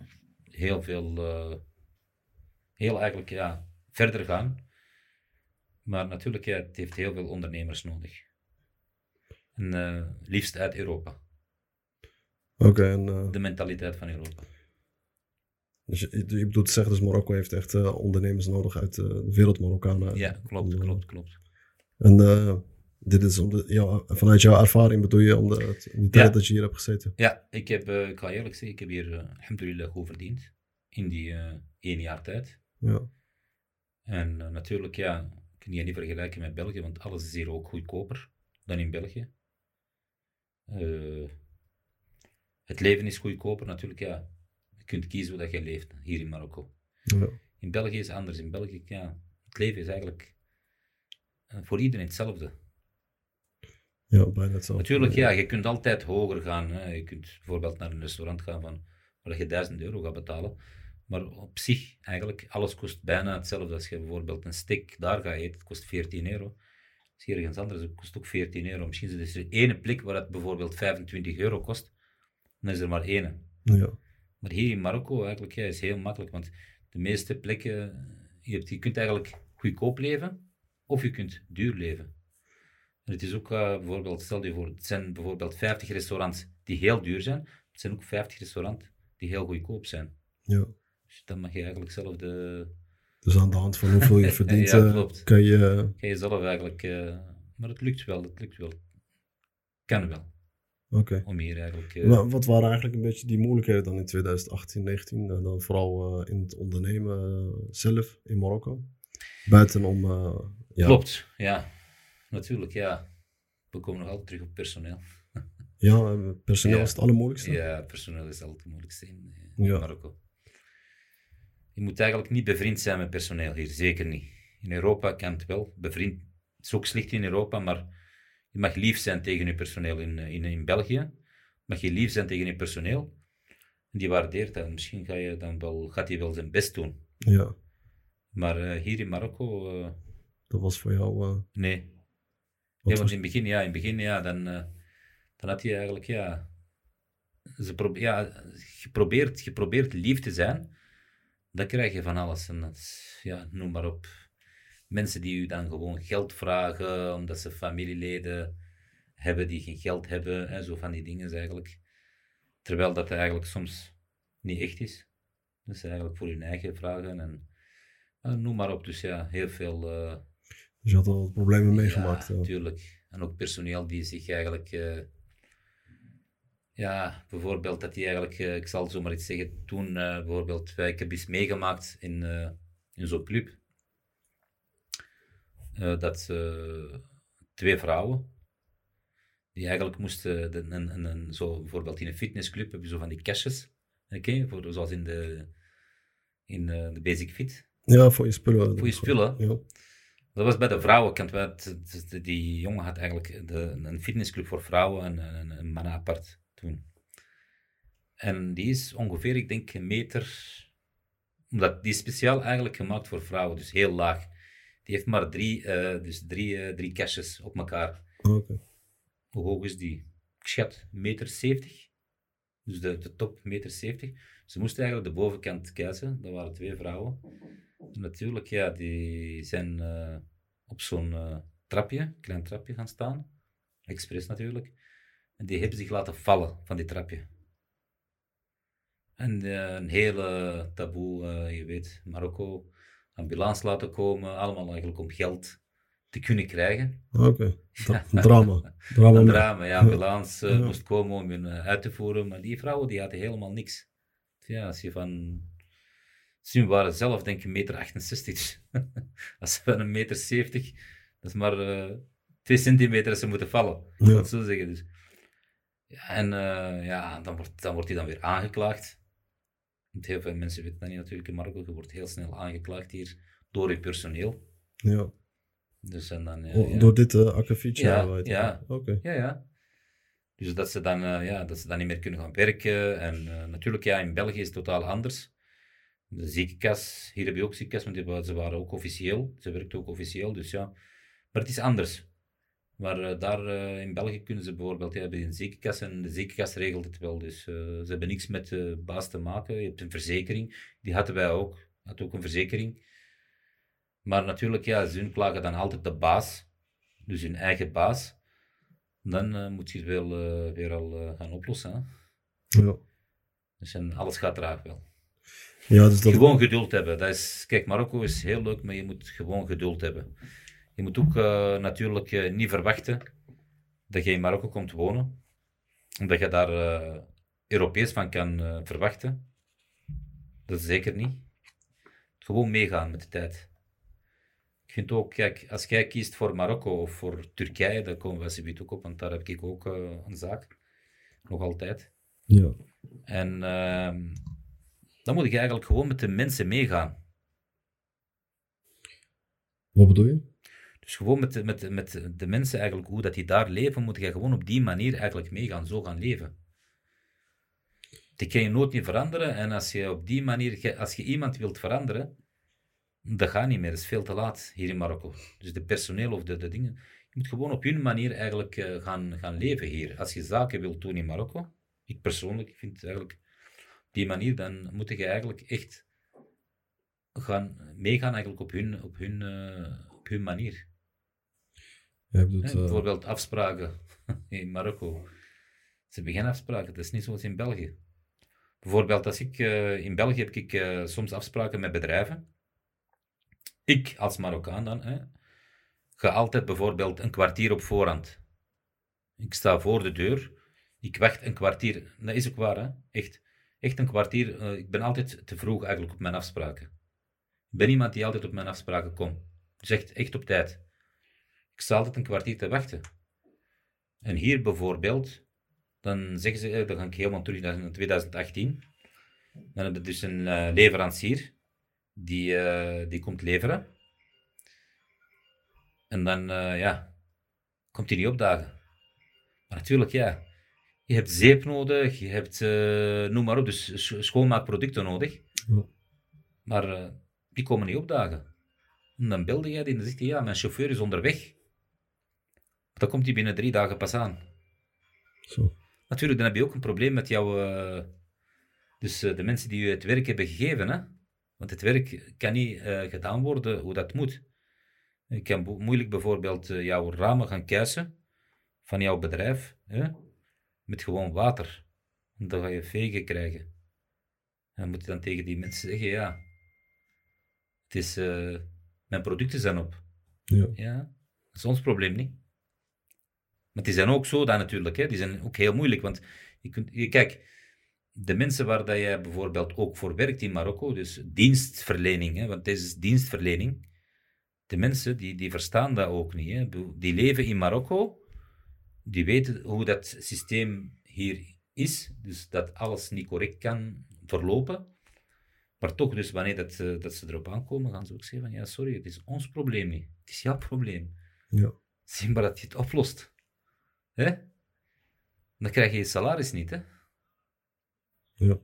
heel veel, eh, heel eigenlijk, ja, verder gaan. Maar natuurlijk, ja, het heeft heel veel ondernemers nodig. En eh, liefst uit Europa. Oké, en eh, De mentaliteit van Europa. dus je, je bedoelt te zeggen, dus Marokko heeft echt ondernemers nodig uit de wereld Marokkanen. Ja, klopt, klopt, klopt. En eh, dit is om de, ja, vanuit jouw ervaring bedoel je om de, tijd Ja. dat je hier hebt gezeten? Ja, ik, heb, eh, ik ga eerlijk zeggen, ik heb hier, uh, alhamdulillah, goed verdiend. In die eh één jaar tijd. Ja. En natuurlijk, ja, kun je niet vergelijken met België, want alles is hier ook goedkoper dan in België. Het leven is goedkoper, natuurlijk, ja. Je kunt kiezen hoe dat je leeft hier in Marokko. ja. In België is het anders. In België, ja, het leven is eigenlijk voor iedereen hetzelfde. Ja, bijna hetzelfde. Natuurlijk, ja, je kunt altijd hoger gaan. Hè. Je kunt bijvoorbeeld naar een restaurant gaan van, waar je 1000 euro gaat betalen. Maar op zich, eigenlijk, alles kost bijna hetzelfde. Als je bijvoorbeeld een steak daar gaat eten, het kost 14 euro. Als je ergens anders, het kost ook 14 euro. Misschien is er dus ene plek waar het bijvoorbeeld 25 euro kost, dan is er maar één. Ja. Maar hier in Marokko eigenlijk, ja, is heel makkelijk, want de meeste plekken, je, hebt, je kunt eigenlijk goedkoop leven, of je kunt duur leven. Het is ook eh, bijvoorbeeld, stel je voor, het zijn bijvoorbeeld 50 restaurants die heel duur zijn, het zijn ook 50 restaurants die heel goedkoop zijn. ja. Dus dan mag je eigenlijk zelf de, Dus aan de hand van hoeveel je verdient, Ja, eh, klopt. kan je... ga je zelf eigenlijk, eh, maar het lukt wel, het lukt wel. Kan wel, Oké. om hier eigenlijk... Wa- Wat waren eigenlijk een beetje die moeilijkheden dan in 2018, 19? eh, dan vooral in het ondernemen zelf in Marokko? Buitenom... ja, Klopt, ja. Natuurlijk, ja. We komen nog altijd terug op personeel. Ja, personeel Ja. is het allermoeilijkste. Ja, personeel is altijd het moeilijkste in, eh, Ja. Marokko. Je moet eigenlijk niet bevriend zijn met personeel hier, zeker niet. In Europa kan het wel, bevriend. Het is ook slecht in Europa, maar je mag lief zijn tegen je personeel. In, eh, in, in België mag je lief zijn tegen je personeel. En die waardeert dat. Misschien ga je dan wel, gaat hij wel zijn best doen. Ja, Maar eh, hier in Marokko, dat was voor jou... nee. Nee, want in het begin, ja, in het begin, ja, dan, eh, dan had je eigenlijk, ja, ze ja je probeert lief te zijn, dan krijg je van alles. En dat is, ja, noem maar op. mensen die u dan gewoon geld vragen omdat ze familieleden hebben die geen geld hebben en zo van die dingen eigenlijk. Terwijl dat eigenlijk soms niet echt is. Dus eigenlijk voor hun eigen vragen en uh, noem maar op. Dus ja, heel veel. Uh, dus je had al problemen meegemaakt. Ja, natuurlijk. En ook personeel die zich eigenlijk. Uh, ja, bijvoorbeeld dat die eigenlijk, ik zal zomaar iets zeggen, toen bijvoorbeeld, ik heb iets meegemaakt in, in zo'n club. dat twee vrouwen, die eigenlijk moesten, de, een, een, een, zo bijvoorbeeld in een fitnessclub heb je zo van die caches, oké, voor zoals in de, in de Basic Fit. Ja, voor je spullen. Voor je spullen. Ja. Dat was bij de vrouwenkant. Die jongen had eigenlijk de, een fitnessclub voor vrouwen en een, een man apart toen. En die is ongeveer, ik denk, een meter. Omdat die is speciaal eigenlijk gemaakt voor vrouwen, dus heel laag. Die heeft maar drie, uh, dus drie, uh, drie caches op elkaar. Okay. Hoe hoog is die? Ik schat meter 70. Dus de, de top meter 70. Ze moesten eigenlijk de bovenkant kiezen. Dat waren twee vrouwen. Natuurlijk, ja, die zijn uh, op zo'n uh, trapje, klein trapje gaan staan. Expres natuurlijk. En die hebben zich laten vallen van die trapje. En uh, een hele taboe, je weet, Marokko, ambulance laten komen, allemaal eigenlijk om geld te kunnen krijgen. Oké, okay. drama. drama. Een drama, ja, ambulance ja. moest komen om hun uit te voeren, maar die vrouwen die hadden helemaal niks. Ja, als je van ze waren zelf denk ik meter 68. Als ze van een meter 70, dat is maar uh, eh, 2 centimeter dat ze moeten vallen. Ja. Dat zo zeggen. Dus. Ja, en uh, ja, dan wordt, dan wordt hij dan weer aangeklaagd. Want heel veel mensen weten dat niet natuurlijk in Marokko. Je wordt heel snel aangeklaagd hier door je personeel. Ja. Dus en dan, oh, ja. Door dit uh, akkefietje? Ja, ja. Okay. ja, ja. Dus dat ze, dan, ja, dat ze dan niet meer kunnen gaan werken. En natuurlijk, ja, in België is het totaal anders de ziekenkas, hier heb je ook ziekenkas, want ze waren ook officieel. Ze werkten ook officieel, dus ja. Maar het is anders. Maar uh, daar uh, in België kunnen ze bijvoorbeeld, ja, hebben een ziekenkas en de ziekenkas regelt het wel. Dus uh, ze hebben niks met de baas te maken. Je hebt een verzekering, die hadden wij ook. Had ook een verzekering. Maar natuurlijk, ja, ze klagen dan altijd de baas, dus hun eigen baas. Dan moet je het wel weer al gaan oplossen. Hè? Ja. Dus en alles gaat traag wel. Ja, dus dat... Gewoon geduld hebben. Dat is, kijk, Marokko is heel leuk, maar je moet gewoon geduld hebben. Je moet ook uh, natuurlijk uh, niet verwachten dat je in Marokko komt wonen. Omdat je daar uh, Europees van kan verwachten. Dat is zeker niet. Gewoon meegaan met de tijd. Ik vind ook, kijk, als jij kiest voor Marokko of voor Turkije, daar komen we zoiets ook op, want daar heb ik ook een zaak. Nog altijd. Ja. En ehm, dan moet ik eigenlijk gewoon met de mensen meegaan. Wat bedoel je? Dus gewoon met de, met, met de mensen eigenlijk, hoe dat die daar leven, moet je gewoon op die manier eigenlijk meegaan, zo gaan leven. Die kan je nooit niet veranderen en als je op die manier, als je iemand wilt veranderen, dat gaat niet meer, dat is veel te laat hier in Marokko. Dus de personeel of de, de dingen, je moet gewoon op hun manier eigenlijk uh, gaan, gaan leven hier. Als je zaken wilt doen in Marokko, ik persoonlijk vind het eigenlijk die manier, dan moet je eigenlijk echt gaan meegaan eigenlijk op hun, op hun, uh, op hun manier. Ja, bedoelt, uh... Bijvoorbeeld afspraken in Marokko. Ze hebben geen afspraken, dat is niet zoals in België. Bijvoorbeeld, als ik, uh, in België heb ik soms afspraken met bedrijven. Ik als Marokkaan dan, hè, ga altijd bijvoorbeeld een kwartier op voorhand. Ik sta voor de deur, ik wacht een kwartier. Dat is ook waar, hè? echt echt een kwartier. Uh, ik ben altijd te vroeg eigenlijk op mijn afspraken. Ik ben iemand die altijd op mijn afspraken komt. Dus echt, echt op tijd. Ik sta altijd een kwartier te wachten. En hier bijvoorbeeld, dan zeggen ze, eh, dan ga ik helemaal terug naar 2018. Dan heb je dus een uh, leverancier die, die komt leveren. En dan, ja, komt hij niet opdagen. Natuurlijk, ja, je hebt zeep nodig, je hebt, uh, noem maar op, dus schoonmaakproducten nodig. Ja. Maar uh, die komen niet opdagen. En dan belde jij die en dan zegt hij, ja, mijn chauffeur is onderweg. Dan komt hij binnen drie dagen pas aan. Zo. Natuurlijk, dan heb je ook een probleem met jouw... Uh, dus de mensen die je het werk hebben gegeven, hè. Want het werk kan niet gedaan worden hoe dat moet. Je kan moeilijk bijvoorbeeld eh, jouw ramen gaan kuisen van jouw bedrijf hè, met gewoon water. Want dan ga je vegen krijgen. En dan moet je dan tegen die mensen zeggen, ja, het is, eh, mijn producten zijn op. Ja. Ja, dat is ons probleem niet. Maar die zijn ook zo dan natuurlijk, hè. die zijn ook heel moeilijk. Want je kunt, je, kijk, de mensen waar dat jij bijvoorbeeld ook voor werkt in Marokko, dus dienstverlening, hè, want deze is dienstverlening. De mensen die, die verstaan dat ook niet. Hè. Die leven in Marokko, die weten hoe dat systeem hier is, dus dat alles niet correct kan verlopen. Maar toch, dus wanneer dat, eh, dat ze erop aankomen, gaan ze ook zeggen van ja, sorry, het is ons probleem niet. Het is jouw probleem. Ja. Zie maar dat je het oplost. Hè? Dan krijg je je salaris niet, hè? Ja.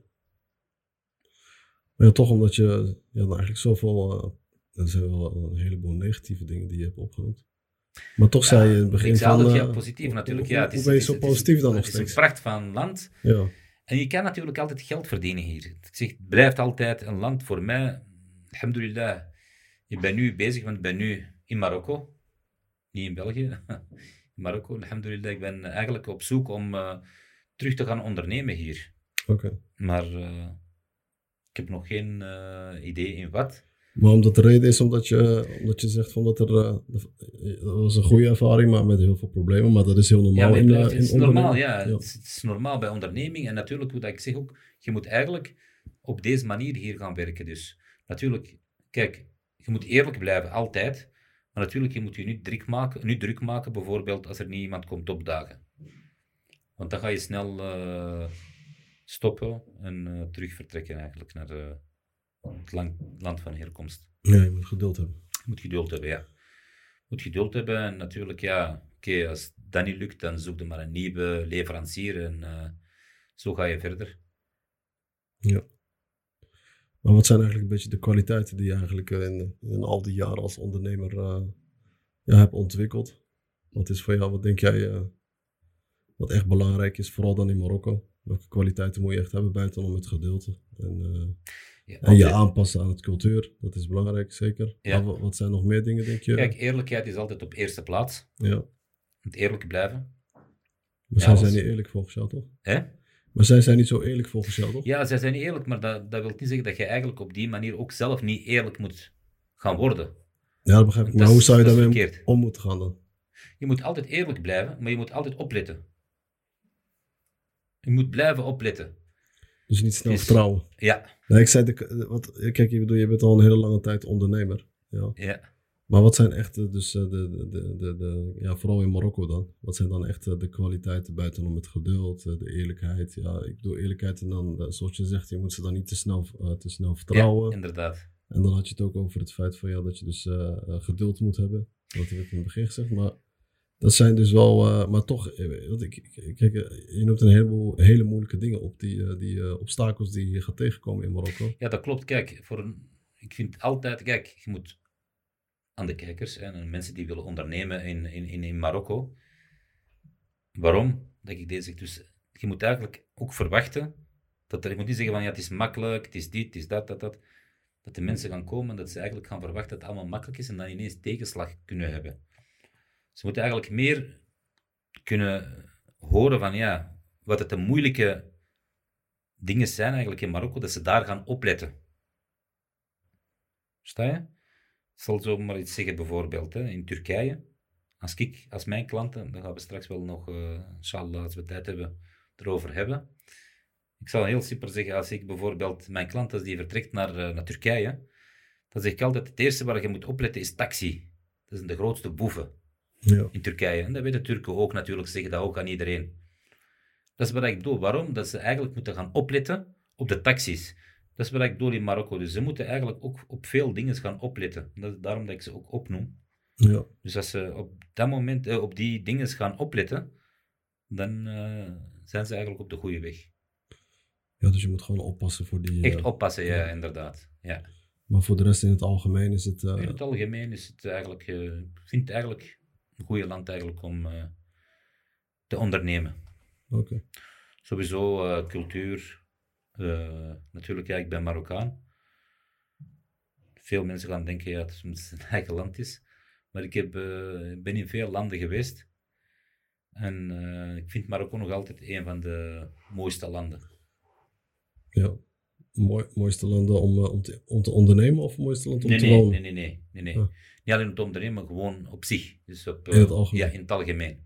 Maar ja, toch omdat je dan eigenlijk zoveel... eh, er zijn wel een heleboel negatieve dingen die je hebt opgenoemd. Maar toch zei je in het begin van... altijd, eh, ja, positief hoe- natuurlijk. Hoe, Ja, het hoe is, ben je zo positief dan nog Het is een steeds? pracht van land. Ja, En je kan natuurlijk altijd geld verdienen hier. Ik zeg, het blijft altijd een land voor mij. Alhamdulillah. Ik ben nu bezig, want ik ben nu in Marokko. Niet in België. In Marokko, alhamdulillah. Ik ben eigenlijk op zoek om eh, terug te gaan ondernemen hier. oké. Maar eh, ik heb nog geen idee in wat. Maar omdat de reden is omdat je, omdat je zegt van dat er... eh, dat was een goede ervaring, maar met heel veel problemen. Maar dat is heel Ja, normaal in, het, eh, in het is normaal, ondernemen. ja. Het, is, het is normaal bij onderneming. En natuurlijk, hoe dat ik zeg ook, je moet eigenlijk op deze manier hier gaan werken. Dus natuurlijk, kijk, je moet eerlijk blijven, altijd. Maar natuurlijk, je moet je niet druk maken, niet druk maken bijvoorbeeld als er niet iemand komt opdagen. Want dan ga je snel eh, stoppen en eh, terug vertrekken eigenlijk naar eh, het lang- land van herkomst. Ja, je moet geduld hebben. Je moet geduld hebben, ja. Je moet geduld hebben en natuurlijk, ja, oké, als dat niet lukt, dan zoek je maar een nieuwe leverancier en eh, zo ga je verder. Ja. Maar wat zijn eigenlijk een beetje de kwaliteiten die je eigenlijk in, in al die jaren als ondernemer eh, ja, hebt ontwikkeld? Wat is voor jou, wat denk jij, eh, wat echt belangrijk is, vooral dan in Marokko? Welke kwaliteiten moet je echt hebben buitenom het geduld en, Ja, en je aanpassen aan het cultuur? Dat is belangrijk, zeker. Ja. Wat, wat zijn nog meer dingen, denk je? Kijk, eerlijkheid is altijd op eerste plaats. ja. Je moet eerlijk blijven. Maar Ja, zij als- zijn niet eerlijk volgens jou, toch? Hè? Maar zij zijn niet zo eerlijk volgens jou, toch? Ja, zij zijn niet eerlijk, maar dat, dat wil niet zeggen dat je eigenlijk op die manier ook zelf niet eerlijk moet gaan worden. Ja, dat begrijp ik. Maar hoe zou je daarmee om moeten gaan dan? Je moet altijd eerlijk blijven, maar je moet altijd opletten. Je moet blijven opletten. Dus niet snel vertrouwen. Ja, Nee, ik zei, de, wat, kijk, je, bedoel, je bent al een hele lange tijd ondernemer. Ja. ja. Maar wat zijn echt, eh, dus eh, de, de, de, de, ja, vooral in Marokko dan, wat zijn dan echt eh, de kwaliteiten buitenom het geduld, de eerlijkheid? Ja, ik bedoel eerlijkheid en dan, zoals je zegt, je moet ze dan niet te snel, te snel vertrouwen. Ja, inderdaad. En dan had je het ook over het feit van, ja, dat je dus geduld moet hebben. Dat heb ik in het begin gezegd, maar dat zijn dus wel, eh, maar toch, eh, ik, kijk, eh, je noemt een heleboel hele moeilijke dingen op, die, die obstakels die je gaat tegenkomen in Marokko. Ja, dat klopt. Kijk, voor een, ik vind altijd, kijk, je moet aan de kijkers en aan mensen die willen ondernemen in, in, in, Marokko. Waarom? Dat ik deze. Dus je moet eigenlijk ook verwachten dat er, je moet niet zeggen van ja, het is makkelijk, het is dit, het is dat, dat, dat. Dat de mensen gaan komen, dat ze eigenlijk gaan verwachten dat het allemaal makkelijk is en dan ineens tegenslag kunnen hebben. Ze moeten eigenlijk meer kunnen horen van ja, wat het de moeilijke dingen zijn eigenlijk in Marokko, dat ze daar gaan opletten. Sta je? Ik zal zo maar iets zeggen, bijvoorbeeld hè, in Turkije. Als ik, als mijn klanten, dan gaan we straks wel nog, eh inshallah, als we tijd hebben, erover hebben. Ik zal heel simpel zeggen, als ik bijvoorbeeld mijn klant, die vertrekt naar, eh, naar Turkije, dan zeg ik altijd, het eerste waar je moet opletten is taxi. Dat zijn de grootste boeven Ja. in Turkije. En dat weten Turken ook natuurlijk, ze zeggen dat ook aan iedereen. Dat is wat ik bedoel. Waarom? Dat ze eigenlijk moeten gaan opletten op de taxis. Dat is wat ik bedoel in Marokko. Dus ze moeten eigenlijk ook op veel dingen gaan opletten. Dat is daarom dat ik ze ook opnoem. Ja. Dus als ze op dat moment eh, op die dingen gaan opletten, dan eh, zijn ze eigenlijk op de goede weg. ja, dus je moet gewoon oppassen voor die... eh, Echt oppassen, ja, ja. inderdaad. Ja. Maar voor de rest in het algemeen is het... eh, In het algemeen is het eigenlijk, eh, ik vind het eigenlijk goede land eigenlijk om eh, te ondernemen. Oké. Sowieso eh, cultuur. eh, natuurlijk, ja, ik ben Marokkaan. Veel mensen gaan denken ja, dat het zijn eigen land is. Maar ik heb, ben in veel landen geweest. En ik vind Marokko nog altijd een van de mooiste landen. Ja. Mooi, mooiste landen om, om, te, om te ondernemen of mooiste land om Nee, te nee, wonen? nee, nee, nee, nee, nee. Ja. Niet alleen om te ondernemen, maar gewoon op zich. Dus op, In het eh, algemeen. Ja, in het algemeen.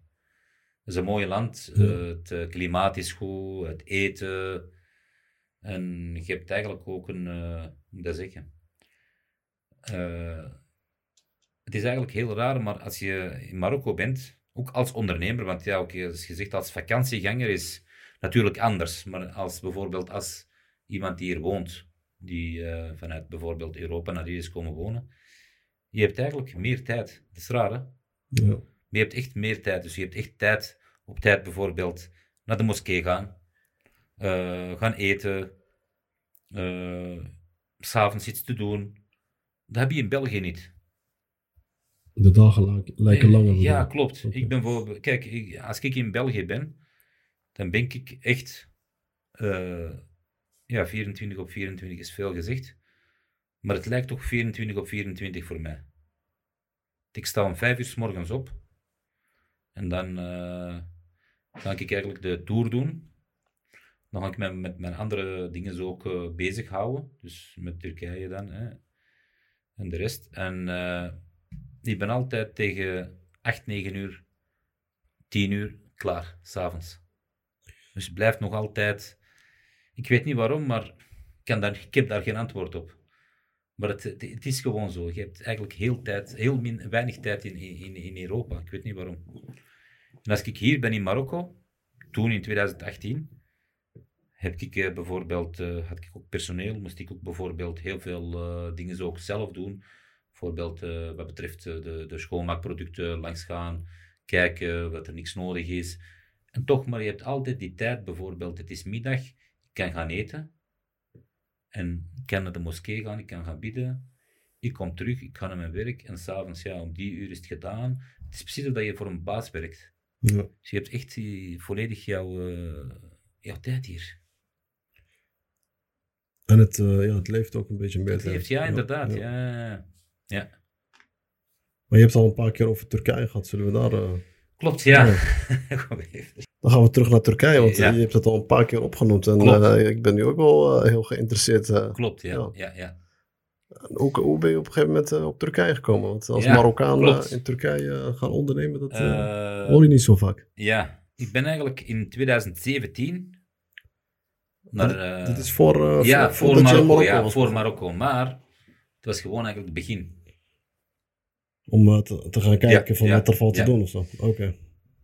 Het is een mooi land. Ja. het eh, klimaat is goed, het eten. En je hebt eigenlijk ook een, eh, hoe moet dat zeggen? Het is eigenlijk heel raar, maar als je in Marokko bent, ook als ondernemer, want ja, oké, als je zegt als vakantieganger is natuurlijk anders, maar als bijvoorbeeld als iemand die hier woont, die vanuit bijvoorbeeld Europa naar hier is komen wonen, je hebt eigenlijk meer tijd. Dat is raar, hè? Ja. Maar je hebt echt meer tijd. Dus je hebt echt tijd, op tijd bijvoorbeeld, naar de moskee gaan, eh, gaan eten, s s'avonds iets te doen. Dat heb je in België niet. De dagen lijken, langer. Ja, klopt. Ik ben voor, kijk, ik- als ik in België ben, dan ben ik echt. eh, ja, 24 op 24 is veel gezegd. Maar het lijkt toch 24 op 24 voor mij. Ik sta om 5 uur s morgens op. En dan eh, ga ik eigenlijk de tour doen. Dan ga ik me met mijn andere dingen zo ook eh, bezighouden. Dus met Turkije dan. Hè. En de rest. En eh, ik ben altijd tegen 8, 9 uur, 10 uur klaar, s'avonds. Dus het blijft nog altijd. Ik weet niet waarom, maar ik, kan daar, ik heb daar geen antwoord op. Maar het, is gewoon zo. Je hebt eigenlijk heel, tijd, heel weinig tijd in, in, in Europa. Ik weet niet waarom. En als ik hier ben in Marokko, toen in 2018, heb ik eh, bijvoorbeeld, eh, had ik ook personeel, moest ik ook bijvoorbeeld heel veel eh, dingen zo ook zelf doen. Bijvoorbeeld wat betreft de, de schoonmaakproducten langsgaan, kijken wat er niks nodig is. En toch, maar je hebt altijd die tijd, bijvoorbeeld, het is middag, ik kan gaan eten. En ik kan naar de moskee gaan, ik kan gaan bidden. Ik kom terug, ik ga naar mijn werk. En s'avonds, ja, om die uur is het gedaan. Het is precies dat je voor een baas werkt. Ja. Dus je hebt echt die, volledig jouw, eh, jouw tijd hier. En het, eh, ja, het leeft ook een beetje meer. Het heeft, ja, inderdaad. ja. Ja. Ja. Maar je hebt al een paar keer over Turkije gehad. Zullen we daar... eh, Klopt, ja. Ja. Dan gaan we terug naar Turkije, want Ja. eh, je hebt het al een paar keer opgenoemd. En eh, ik ben nu ook wel eh, heel geïnteresseerd. Klopt, ja. Ja. ja. ja, Hoe, hoe ben je op een gegeven moment op Turkije gekomen? Want als Ja, Marokkaan in Turkije gaan ondernemen, dat hoor je niet zo vaak. ja, ik ben eigenlijk in 2017 naar... Dit is voor, ja, voor, Marokko, ja, voor Marokko. Maar het was gewoon eigenlijk het begin. Om te, te gaan kijken van wat er valt te doen of zo. Oké.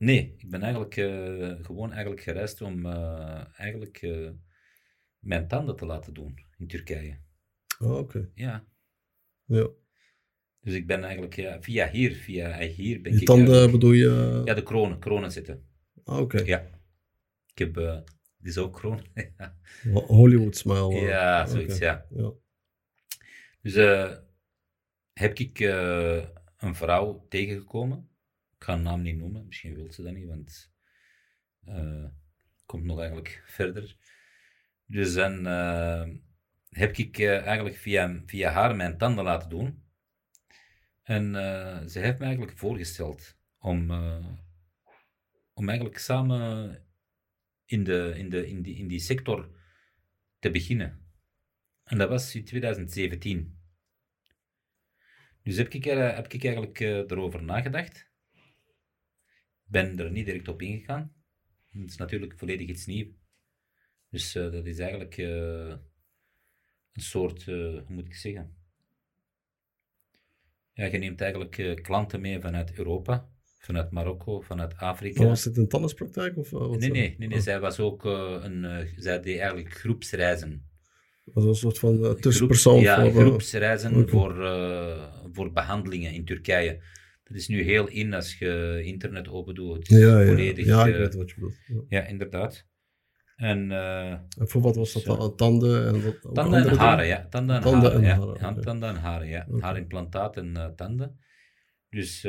Nee, ik ben eigenlijk eh, gewoon eigenlijk gereisd om eh, eigenlijk eh, mijn tanden te laten doen in Turkije. Oh, Oké. Ja. Ja. Dus ik ben eigenlijk ja, via hier, via hier ben Je ik tanden bedoel je... Ja, de kronen, kronen zitten. Ah, Oké. Ja. Ik heb, dit is ook kroon. Hollywood smile. Ja, Oké. zoiets, ja. Ja. Dus heb ik een vrouw tegengekomen. Ik ga haar naam niet noemen, misschien wil ze dat niet, want eh komt nog eigenlijk verder. Dus dan eh, heb ik eh, eigenlijk via, via haar mijn tanden laten doen. En ze heeft me eigenlijk voorgesteld om, om eigenlijk samen in, de, in, de, in, die, in die sector te beginnen. En dat was in 2017. Dus heb ik, heb ik eigenlijk erover nagedacht. Ben er niet direct op ingegaan. Het is natuurlijk volledig iets nieuws. Dus eh, dat is eigenlijk eh, een soort, eh, hoe moet ik zeggen? Ja, je neemt eigenlijk klanten mee vanuit Europa, vanuit Marokko, vanuit Afrika. Was dit een tandartspraktijk? Of, wat, Nee, nee, nee, nee. Oh. zij was ook een, zij deed eigenlijk groepsreizen. Was een soort van tussenpersoon ja, voor... groepsreizen voor, voor behandelingen in Turkije. Dat is nu heel in als je internet open doet. Het ja, ja. volledig, ja, ik eh, weet wat je bedoelt. Ja. ja, inderdaad. En eh, En voor wat was dat Zo. dan? Tanden en wat? tanden en haren, ja. Tanden en Tanden haren, en ja. haren, Ja. Tanden en haren, ja. Oké. Haarimplantaat en eh, tanden. Dus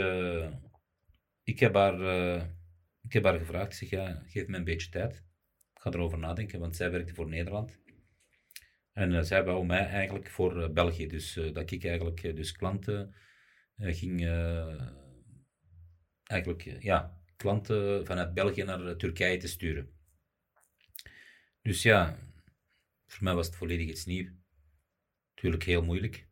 ik, heb haar, ik heb haar gevraagd, zeg, ja, geef me een beetje tijd. Ik ga erover nadenken, want zij werkte voor Nederland. En zij wou mij eigenlijk voor België, dus dat ik eigenlijk dus klanten ging eigenlijk ja, klanten vanuit België naar Turkije te sturen. Dus ja, voor mij was het volledig iets nieuws. Natuurlijk heel moeilijk.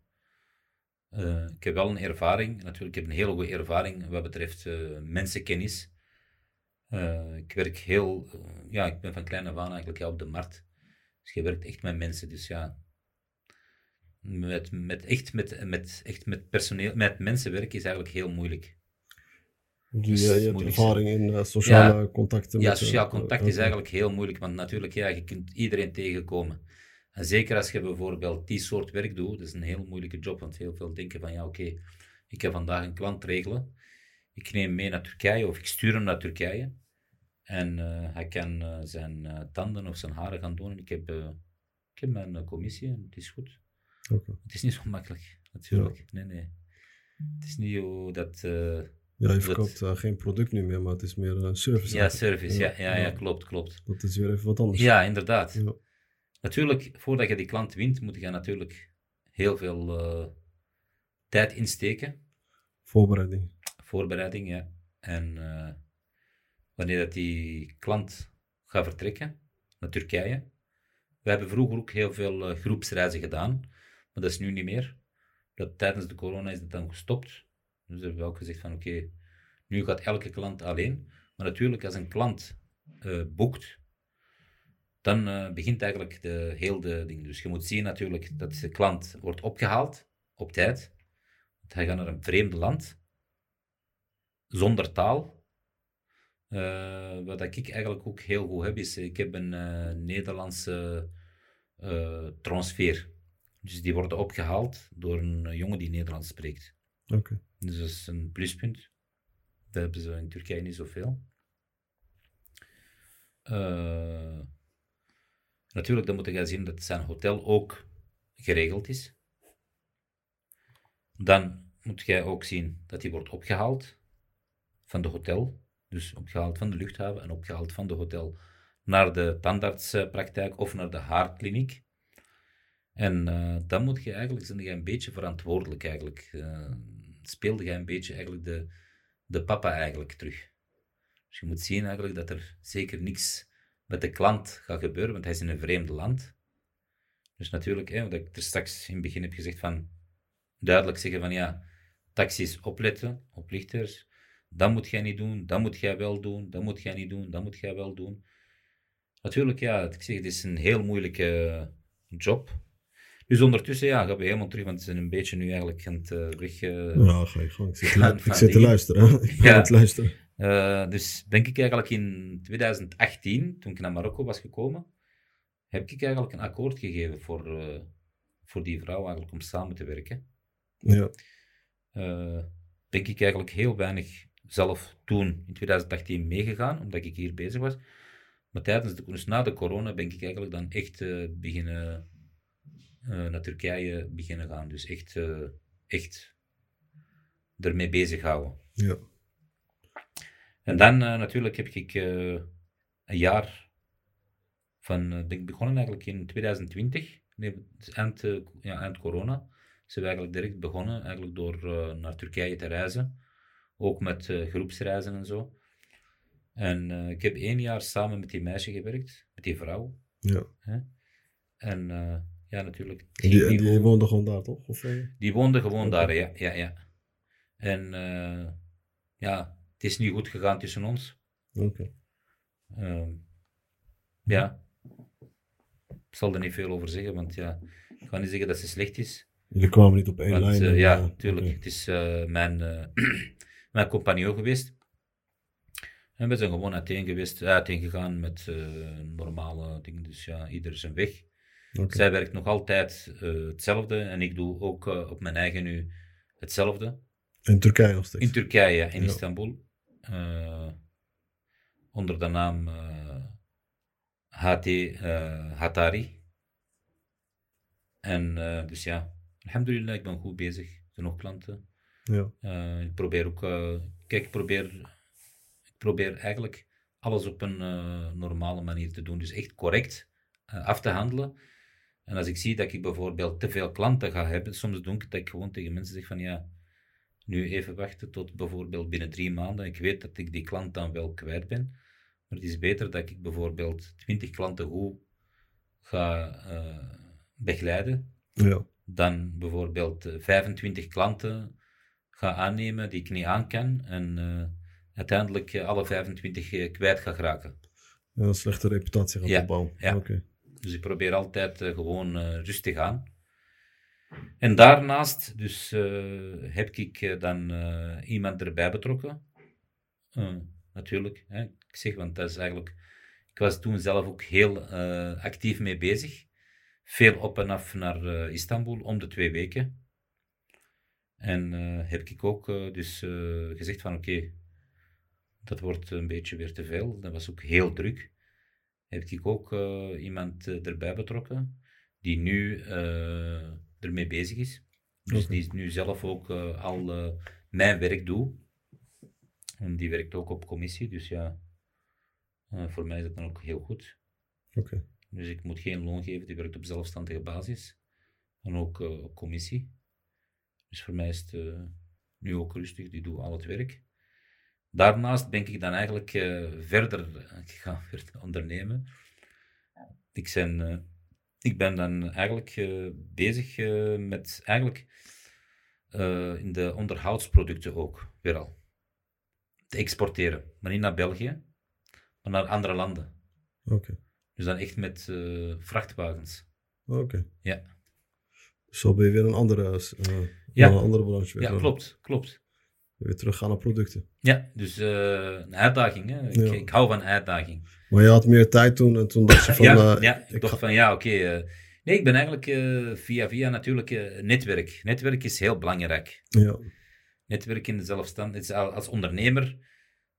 Ik heb wel een ervaring, natuurlijk, ik heb een hele goede ervaring wat betreft mensenkennis. Ik werk heel, ja, ik ben van klein af aan eigenlijk ja, op de markt. Dus je werkt echt met mensen, dus ja. Met, met, echt, met, met, echt met personeel, met mensen werken is eigenlijk heel moeilijk. Dus je hebt ervaring in sociale contacten? Ja, sociaal contact is eigenlijk heel moeilijk, want natuurlijk, ja, je kunt iedereen tegenkomen. En zeker als je bijvoorbeeld die soort werk doet, dat is een heel moeilijke job, want heel veel denken van ja, oké, ik heb vandaag een klant regelen, ik neem hem mee naar Turkije of ik stuur hem naar Turkije en uh, hij kan uh, zijn uh, tanden of zijn haren gaan doen en ik heb, ik heb mijn commissie en het is goed. Okay. Het is niet zo makkelijk, natuurlijk. Ja. Nee, nee. Het is niet hoe dat... ja, je verkoopt dat... geen product nu meer, maar het is meer een service. Ja, service, ja, ja, ja, ja, klopt, klopt. Dat is weer even wat anders. Ja, inderdaad. Ja. Natuurlijk, voordat je die klant wint, moet je natuurlijk heel veel uh, tijd insteken. Voorbereiding. Voorbereiding, ja. En uh, wanneer dat die klant gaat vertrekken naar Turkije. We hebben vroeger ook heel veel uh, groepsreizen gedaan, dat is nu niet meer. Dat, tijdens de corona is dat dan gestopt. Dus hebben we ook gezegd van oké, nu gaat elke klant alleen. Maar natuurlijk, als een klant boekt dan uh, begint eigenlijk de, heel de ding. Dus je moet zien natuurlijk dat de klant wordt opgehaald op tijd. Hij gaat naar een vreemde land, zonder taal. Uh, wat ik eigenlijk ook heel goed heb, is ik heb een Nederlandse transfer. Dus die worden opgehaald door een jongen die Nederlands spreekt. Oké. Dus dat is een pluspunt. Dat hebben ze in Turkije niet zoveel. Uh, Natuurlijk, dan moet je zien dat zijn hotel ook geregeld is. Dan moet jij ook zien dat hij wordt opgehaald van de hotel. Dus opgehaald van de luchthaven en opgehaald van de hotel naar de tandartspraktijk of naar de haarkliniek. En uh, dan moet je eigenlijk, zijn je een beetje verantwoordelijk eigenlijk. Uh, speelde je een beetje eigenlijk de, de papa eigenlijk terug. Dus je moet zien eigenlijk dat er zeker niks met de klant gaat gebeuren, want hij is in een vreemd land. Dus natuurlijk, hè, wat ik er straks in het begin heb gezegd, van duidelijk zeggen van ja, taxis opletten op lichters. Dat moet jij niet doen, dat moet jij wel doen, dat moet jij niet doen, dat moet jij wel doen. Natuurlijk, ja, ik zeg, het is een heel moeilijke job. Dus ondertussen ja, gaan we helemaal terug, want ze zijn een beetje nu eigenlijk aan het uh, weg... Uh, ja, ga gewoon. Ik zit, ik zit te luisteren. Ik ga het luisteren. Uh, dus denk ik eigenlijk in 2018, toen ik naar Marokko was gekomen, heb ik eigenlijk een akkoord gegeven voor, voor die vrouw eigenlijk om samen te werken. Ja. Denk ik eigenlijk heel weinig zelf toen in 2018 meegegaan, omdat ik hier bezig was. Maar tijdens de, dus na de corona ben ik eigenlijk dan echt beginnen naar Turkije beginnen gaan. Dus echt, echt ermee bezig houden. Ja. En dan uh, natuurlijk heb ik uh, een jaar van, uh, ben ik begonnen eigenlijk in 2020, nee, eind, ja, eind corona. Zijn we eigenlijk direct begonnen, eigenlijk door naar Turkije te reizen. Ook met groepsreizen en zo. En ik heb één jaar samen met die meisje gewerkt, met die vrouw. Ja. Hè? En ja, natuurlijk. Die, die, woonde gewoon daar, toch? Of, Die woonde gewoon daar, ja. ja, ja. En ja, het is niet goed gegaan tussen ons. Oké. Ehm, ja. Ik zal er niet veel over zeggen, want ja, ik ga niet zeggen dat ze slecht is. Jullie kwamen niet op één lijn. Uh, ja, natuurlijk. Het is uh, mijn, uh, mijn compagnon geweest. En we zijn gewoon uiteen geweest, uiteen gegaan met normale dingen. Dus ja, ieder zijn weg. Okay. Zij werkt nog altijd hetzelfde en ik doe ook op mijn eigen nu hetzelfde. In Turkije nog steeds? In Turkije, in Istanbul. Uh, onder de naam HT Hatari. En dus ja, alhamdulillah, ik ben goed bezig. Er zijn nog klanten. Ja. ik probeer ook, kijk, ik probeer, ik probeer eigenlijk alles op een normale manier te doen. Dus echt correct af te handelen. En als ik zie dat ik bijvoorbeeld te veel klanten ga hebben, soms doe ik dat ik gewoon tegen mensen zeg van ja, nu even wachten tot bijvoorbeeld binnen drie maanden. Ik weet dat ik die klant dan wel kwijt ben. Maar het is beter dat ik bijvoorbeeld 20 klanten goed ga eh, begeleiden. Ja. Dan bijvoorbeeld eh, 25 klanten ga aannemen die ik niet aan kan. En eh, uiteindelijk eh, alle 25 eh, kwijt ga geraken. En een slechte reputatie gaat Ja, opbouwen. ja. Dus ik probeer altijd eh, gewoon eh, rustig aan. En daarnaast dus, eh, heb ik dan iemand erbij betrokken. Natuurlijk, hè. ik zeg, want dat is eigenlijk... Ik was toen zelf ook heel actief mee bezig. Veel op en af naar Istanbul, om de twee weken. En heb ik ook dus gezegd van oké, dat wordt een beetje weer te veel. Dat was ook heel druk heb ik ook eh, iemand eh, erbij betrokken die nu eh, ermee bezig is. Dus Oké. die nu zelf ook al mijn werk doet. En die werkt ook op commissie, dus ja, voor mij is dat dan ook heel goed. Oké. Dus ik moet geen loon geven, die werkt op zelfstandige basis. En ook op commissie. Dus voor mij is het nu ook rustig, die doet al het werk. Daarnaast ben ik dan eigenlijk eh, verder ga verder ondernemen. Ik, ben, eh, ik ben dan eigenlijk eh, bezig eh, met eigenlijk eh, in de onderhoudsproducten ook weer al te exporteren. Maar niet naar België, maar naar andere landen. Oké. Dus dan echt met eh, vrachtwagens. Oké. Ja. Zo ben je weer een andere, eh, Ja. een andere branche. Ja, eh, klopt, klopt. Weer teruggaan naar producten. Ja, dus eh, een uitdaging. Hè. Ik, Ja. ik hou van uitdaging. Maar je had meer tijd toen en toen dacht je van... ja, ja, ik, ik dacht van ja, oké. eh, nee, ik ben eigenlijk via via natuurlijk netwerk. Netwerk is heel belangrijk. Ja. Netwerk in de zelfstandigheid. Als ondernemer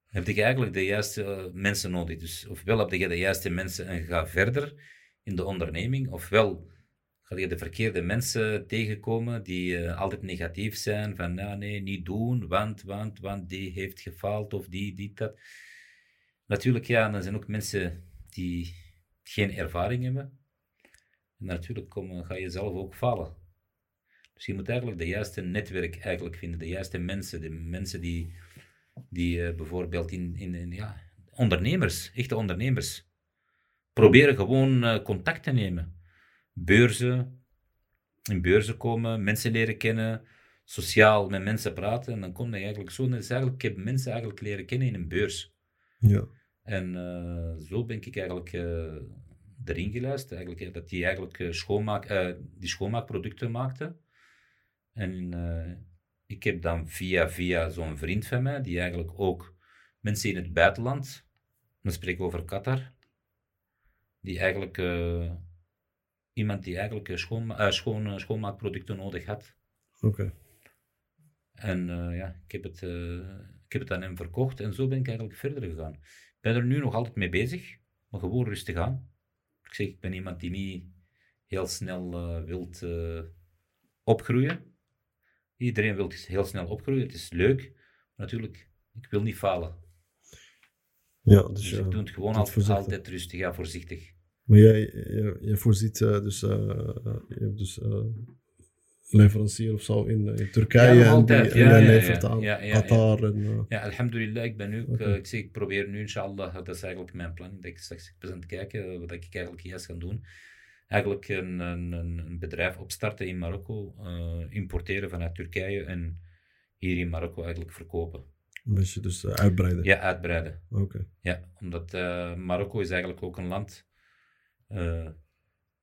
heb je eigenlijk de juiste mensen nodig. Dus ofwel heb je de juiste mensen en ga verder in de onderneming, ofwel ga je de verkeerde mensen tegenkomen die eh, altijd negatief zijn, van ja, nee, niet doen, want, want, want die heeft gefaald of die, die, dat. Natuurlijk, ja, dan zijn ook mensen die geen ervaring hebben. En natuurlijk komen, ga je zelf ook falen. Dus je moet eigenlijk de juiste netwerk eigenlijk vinden, de juiste mensen, de mensen die, die eh, bijvoorbeeld in, in, in ja, ondernemers, echte ondernemers, proberen gewoon eh, contact te nemen. Beurzen, in beurzen komen, mensen leren kennen, sociaal met mensen praten. En dan kom je eigenlijk zo, dat is eigenlijk, ik heb mensen eigenlijk leren kennen in een beurs. Ja. En eh, zo ben ik eigenlijk eh, erin geluisterd, eigenlijk, dat die eigenlijk eh, schoonmaak, die schoonmaakproducten maakte. En ik heb dan via, via zo'n vriend van mij, die eigenlijk ook mensen in het buitenland, spreek ik over Qatar, die eigenlijk iemand die eigenlijk eh, schoonma eh, schoon, eh, schoonmaakproducten nodig had. Oké. En eh, ja, ik heb, het, eh, ik heb het aan hem verkocht en zo ben ik eigenlijk verder gegaan. Ik ben er nu nog altijd mee bezig, maar gewoon rustig aan. Ik zeg, ik ben iemand die niet heel snel eh wilt eh, opgroeien. Iedereen wil heel snel opgroeien, het is leuk. Maar natuurlijk, ik wil niet falen. Ja, dus, Dus ik doe het gewoon altijd, altijd rustig, ja, voorzichtig. Maar jij, jij voorziet eh, dus, eh, je hebt dus eh, leverancier of zo in, in Turkije Ja, en, die, Ja, en jij ja, levert aan. Qatar en... eh, Ja, alhamdulillah, ik ben nu, eh, ik, zeg, ik probeer nu, inshallah, dat is eigenlijk mijn plan, dat ik straks ben aan het kijken eh, wat ik eigenlijk juist ga doen. Eigenlijk een, een, bedrijf opstarten in Marokko, eh, importeren vanuit Turkije en hier in Marokko eigenlijk verkopen. een beetje dus eh, uitbreiden. Ja, uitbreiden. Oké. Ja, omdat eh, Marokko is eigenlijk ook een land eh,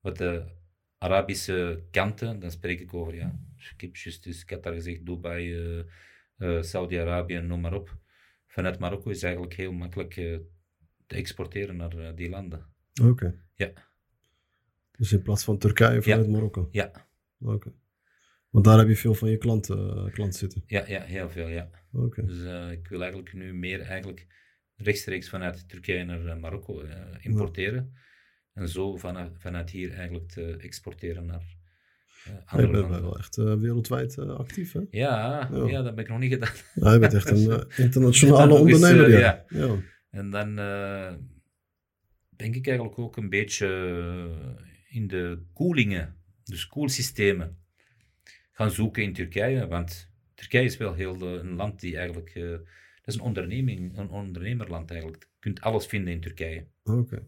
wat de Arabische kanten, dan spreek ik over, ja, ik heb juist Qatar gezegd, Dubai, eh, eh, Saudi-Arabië, noem maar op. Vanuit Marokko is eigenlijk heel makkelijk eh, te exporteren naar die landen. Oké. Ja. Dus in plaats van Turkije vanuit Marokko. Ja, Oké. Want daar heb je veel van je klanten, klanten zitten. ja, ja heel veel, ja. Oké. Dus ik wil eigenlijk nu meer eigenlijk rechtstreeks vanuit Turkije naar Marokko importeren. En zo vanuit, vanuit hier eigenlijk te exporteren naar eh, Je andere bent landen. wel echt eh, wereldwijd eh, actief, hè? Ja, Ja. ja. dat heb ik nog niet gedaan. Ja, je bent echt een internationale ondernemer, ja. ja. En dan ben ik eigenlijk ook een beetje in de koelingen, dus koelsystemen, gaan zoeken in Turkije. Want Turkije is wel heel een land die eigenlijk. dat is een onderneming, een ondernemerland eigenlijk. Je kunt alles vinden in Turkije. Oké.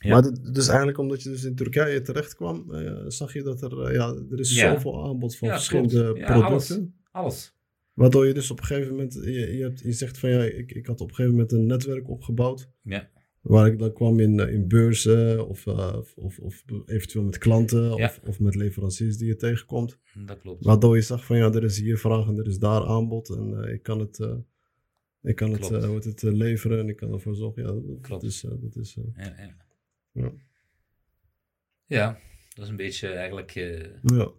Ja. Maar dus eigenlijk omdat je dus in Turkije terecht kwam, eh, zag je dat er, eh, ja, er is Ja. zoveel aanbod van Ja, verschillende producten. Alles. Waardoor je dus op een gegeven moment, je, je, hebt, je zegt van ja, ik, ik had op een gegeven moment een netwerk opgebouwd. Ja. Waar ik dan kwam in, eh, in beurzen of, of, of, eventueel met klanten of, of met leveranciers die je tegenkomt. Dat klopt. Waardoor je zag van ja, er is hier vraag en er is daar aanbod. En ik kan het, ik kan het, het leveren en ik kan ervoor zorgen. Ja, dat, is, dat is Ja, ja. Ja. Ja, dat is een beetje eigenlijk eh ja.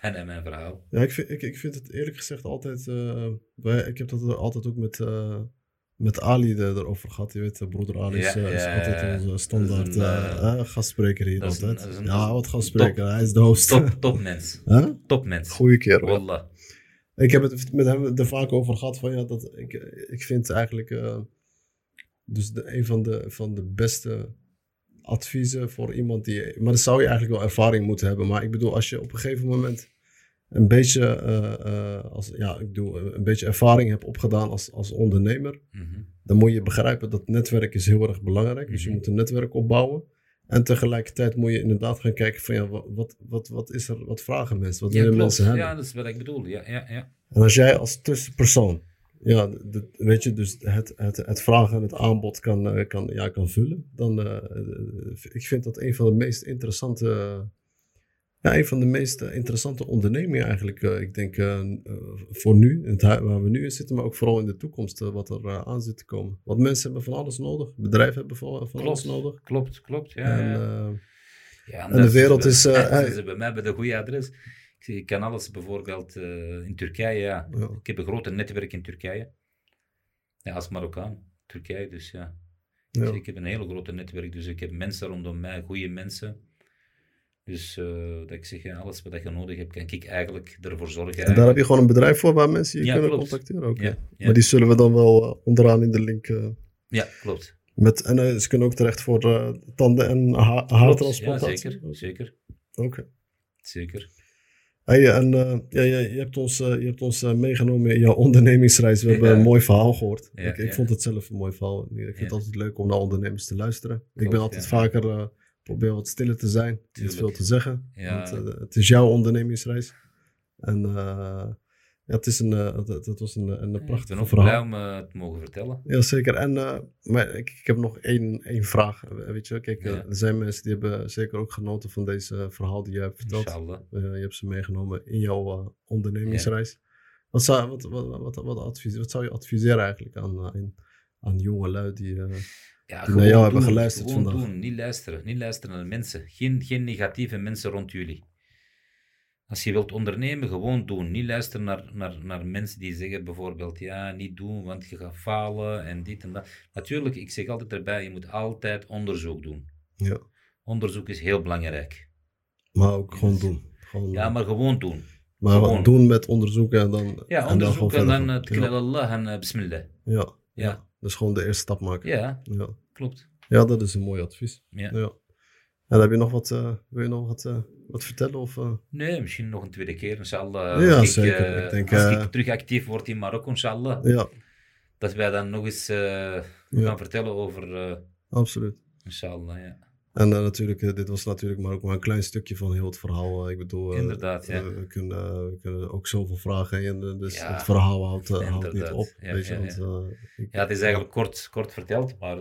bijna mijn verhaal. Ja, ik vind, ik, ik vind het eerlijk gezegd altijd. eh, wij, ik heb dat altijd ook met, eh, met Ali er- erover gehad. Je weet, broeder Ali is, Ja, eh, is ja, altijd onze standaard een, gastspreker hier dat is een- altijd. een- ja, wat gastspreker. top- Hij is de host. Top, topmens. Huh? Topmens. Goeie kerel. Wallah. Ik heb het met hem er vaak over gehad van ja, dat ik, ik vind eigenlijk eh, dus de, een van de, van de beste adviezen voor iemand die. Maar dan zou je eigenlijk wel ervaring moeten hebben. Maar ik bedoel, als je op een gegeven moment een beetje, eh, eh, als, ja, ik bedoel, een beetje ervaring hebt opgedaan als, als ondernemer, Mhm. dan moet je begrijpen dat netwerk is heel erg belangrijk. Dus je Mhm. moet een netwerk opbouwen. En tegelijkertijd moet je inderdaad gaan kijken van ja, wat, wat, wat, wat is er, wat vragen mensen, wat Ja, willen klopt. mensen hebben. Ja, dat is wat ik bedoel. Ja, ja, ja. En als jij als tussenpersoon, ja, weet je, dus het, het, het vragen en het aanbod kan, eh, kan, ja, kan vullen, dan uh, ik vind dat een van de meest interessante, ja, een van de meest eh, interessante ondernemingen eigenlijk. Uh, ik denk uh, voor nu, het waar we nu in zitten, maar ook vooral in de toekomst, wat er aan zit te komen. Want mensen hebben van alles nodig, bedrijven hebben van, van klopt, alles nodig. Klopt, klopt. Ja, en, ja. ja, en de wereld is. Bij mij bij de goede adres. Ik kan alles bijvoorbeeld uh, in Turkije. Ja. Ja. Ik heb een groot netwerk in Turkije. Ja, als Marokkaan. Turkije, dus ja. ja. Dus ik heb een hele grote netwerk. Dus ik heb mensen rondom mij, goede mensen. Dus uh, dat ik zeg, ja, alles wat je nodig hebt, kan ik eigenlijk ervoor zorgen. En daar heb je gewoon een bedrijf voor waar mensen je ja, kunnen klopt. contacteren. Okay. Ja. Maar die zullen we dan wel uh, onderaan in de link. Uh, ja, klopt. Met, en ze kunnen ook terecht voor tanden en ha haartransplantatie? Ja, zeker. zeker. Oké. Okay. Zeker. Hey, en uh, ja, je, je, hebt ons, je hebt ons meegenomen in jouw ondernemingsreis. We hebben een mooi verhaal gehoord. Ja, ik, ik vond het zelf een mooi verhaal. Ik vind het altijd leuk om naar ondernemers te luisteren. Klopt, ik ben altijd vaker, probeer wat stiller te zijn. Niet veel te zeggen. Want, het is jouw ondernemingsreis. En ja, het, is een, uh, het, het was een, een prachtig Ik ben ook verhaal. blij om uh, te mogen vertellen. Ja, zeker. En, uh, maar ik, ik, heb nog één, één vraag. Weet je, kijk, er zijn mensen die hebben zeker ook genoten van deze verhaal die je hebt verteld. je hebt ze meegenomen in jouw ondernemingsreis. Wat, zou, wat, wat, wat, wat, advies, wat zou je adviseren eigenlijk aan, aan, aan jonge lui die, uh, ja, die naar jou doen, hebben geluisterd gewoon vandaag? Doen. Niet luisteren. Niet luisteren naar de mensen. Geen, geen negatieve mensen rond jullie. Als je wilt ondernemen, gewoon doen. Niet luisteren naar, naar, naar mensen die zeggen bijvoorbeeld, ja, niet doen, want je gaat falen en dit en dat. Natuurlijk, ik zeg altijd erbij, je moet altijd onderzoek doen. Ja. Onderzoek is heel belangrijk. Maar ook gewoon doen. Gewoon, ja, maar gewoon doen. Maar gewoon. doen met onderzoeken en dan... Ja, en onderzoeken en dan, dan uh, ja. Allah en uh, bismillah. Ja, ja. ja. Dus gewoon de eerste stap maken. Ja, ja. klopt. Ja, dat is een mooi advies. Ja. ja. En heb je nog wat, uh, wil je nog wat, uh, wat vertellen? Of, uh... Nee, misschien nog een tweede keer, inshallah. Ja, als ik, zeker. Ik denk, als ik terug actief word in Marokko, inshallah. Ja. Dat wij dan nog eens ja. gaan vertellen over... Absoluut. Inshallah, ja. En natuurlijk, dit was natuurlijk maar ook maar een klein stukje van heel het verhaal. Ik bedoel, Inderdaad, ja. we, kunnen, we kunnen ook zoveel vragen en dus ja. het verhaal houdt, houdt niet op. Ja, weet je, ja, want, ik, ja, het is eigenlijk kort, kort verteld, maar...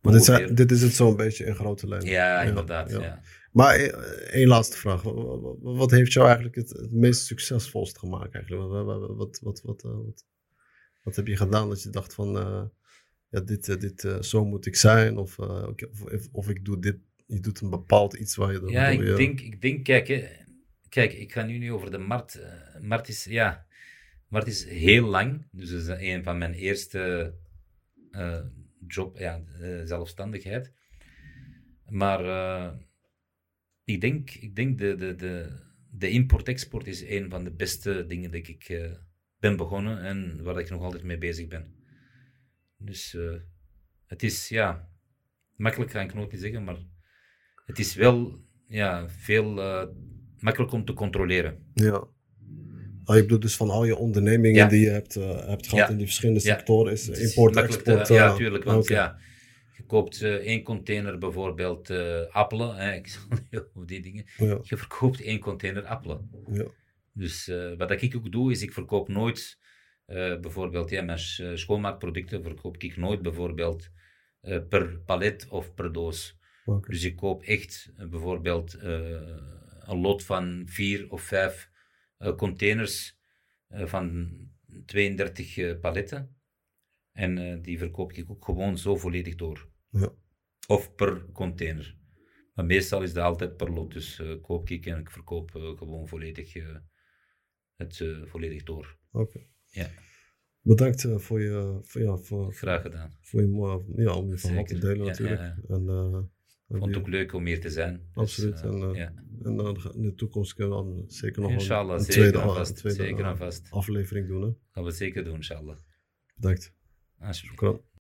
Maar dit, zijn, dit, is het zo'n beetje in grote lijnen. Ja, inderdaad. Ja. Maar één laatste vraag. Wat, heeft jou eigenlijk het, het meest succesvolst gemaakt? Eigenlijk? Wat, wat, wat, wat, wat, heb je gedaan dat je dacht van... Uh, ja, dit, uh, dit, uh, zo moet ik zijn? Of, of, of, ik doe dit... Je doet een bepaald iets waar je... Dan ja, ik, je... denk, ik denk... Kijk, hè, kijk, ik ga nu niet over de markt. markt is... Ja, markt is heel lang. Dus dat is een van mijn eerste job, ja, zelfstandigheid. Maar ik denk, ik denk de, de, de, de import-export is een van de beste dingen dat ik uh, ben begonnen en waar ik nog altijd mee bezig ben. Dus uh, het is, ja, makkelijk ga ik nooit niet zeggen, maar het is wel ja, veel makkelijk om te controleren. Ja. Ah, je bedoelt dus van al je ondernemingen Ja. die je hebt, eh, hebt gehad Ja. in die verschillende sectoren, is Het is import, makkelijk te- export. ja, eh, tuurlijk. Want ja, je koopt één container bijvoorbeeld eh, appelen. Hè, ik zal niet over die dingen. Ja, Je verkoopt één container appelen. ja, Dus eh, wat ik ook doe, is ik verkoop nooit eh, bijvoorbeeld ja, mijn sch- schoonmaakproducten verkoop ik nooit bijvoorbeeld per palet of per doos. Dus ik koop echt bijvoorbeeld een lot van vier of vijf containers van 32 eh, paletten. En die verkoop ik ook gewoon zo volledig door. Ja. Of per container. Maar meestal is dat altijd per lot. Dus eh, koop ik en ik verkoop eh, gewoon volledig eh, het volledig door. Oké. Ja. Bedankt voor je, voor, ja, voor, Graag gedaan. voor je, ja, om je verhaal te delen Ja, natuurlijk. ja, En, Ik vond het ook leuk om hier te zijn. Dus, Absoluut, en, ja. En in de toekomst kunnen we dan zeker nog een- Inshallah, een, zeker tweede, een vast. tweede Zeker vast. aflevering doen. Hè? Gaan we zeker doen, inshallah. Bedankt. Alsjeblieft.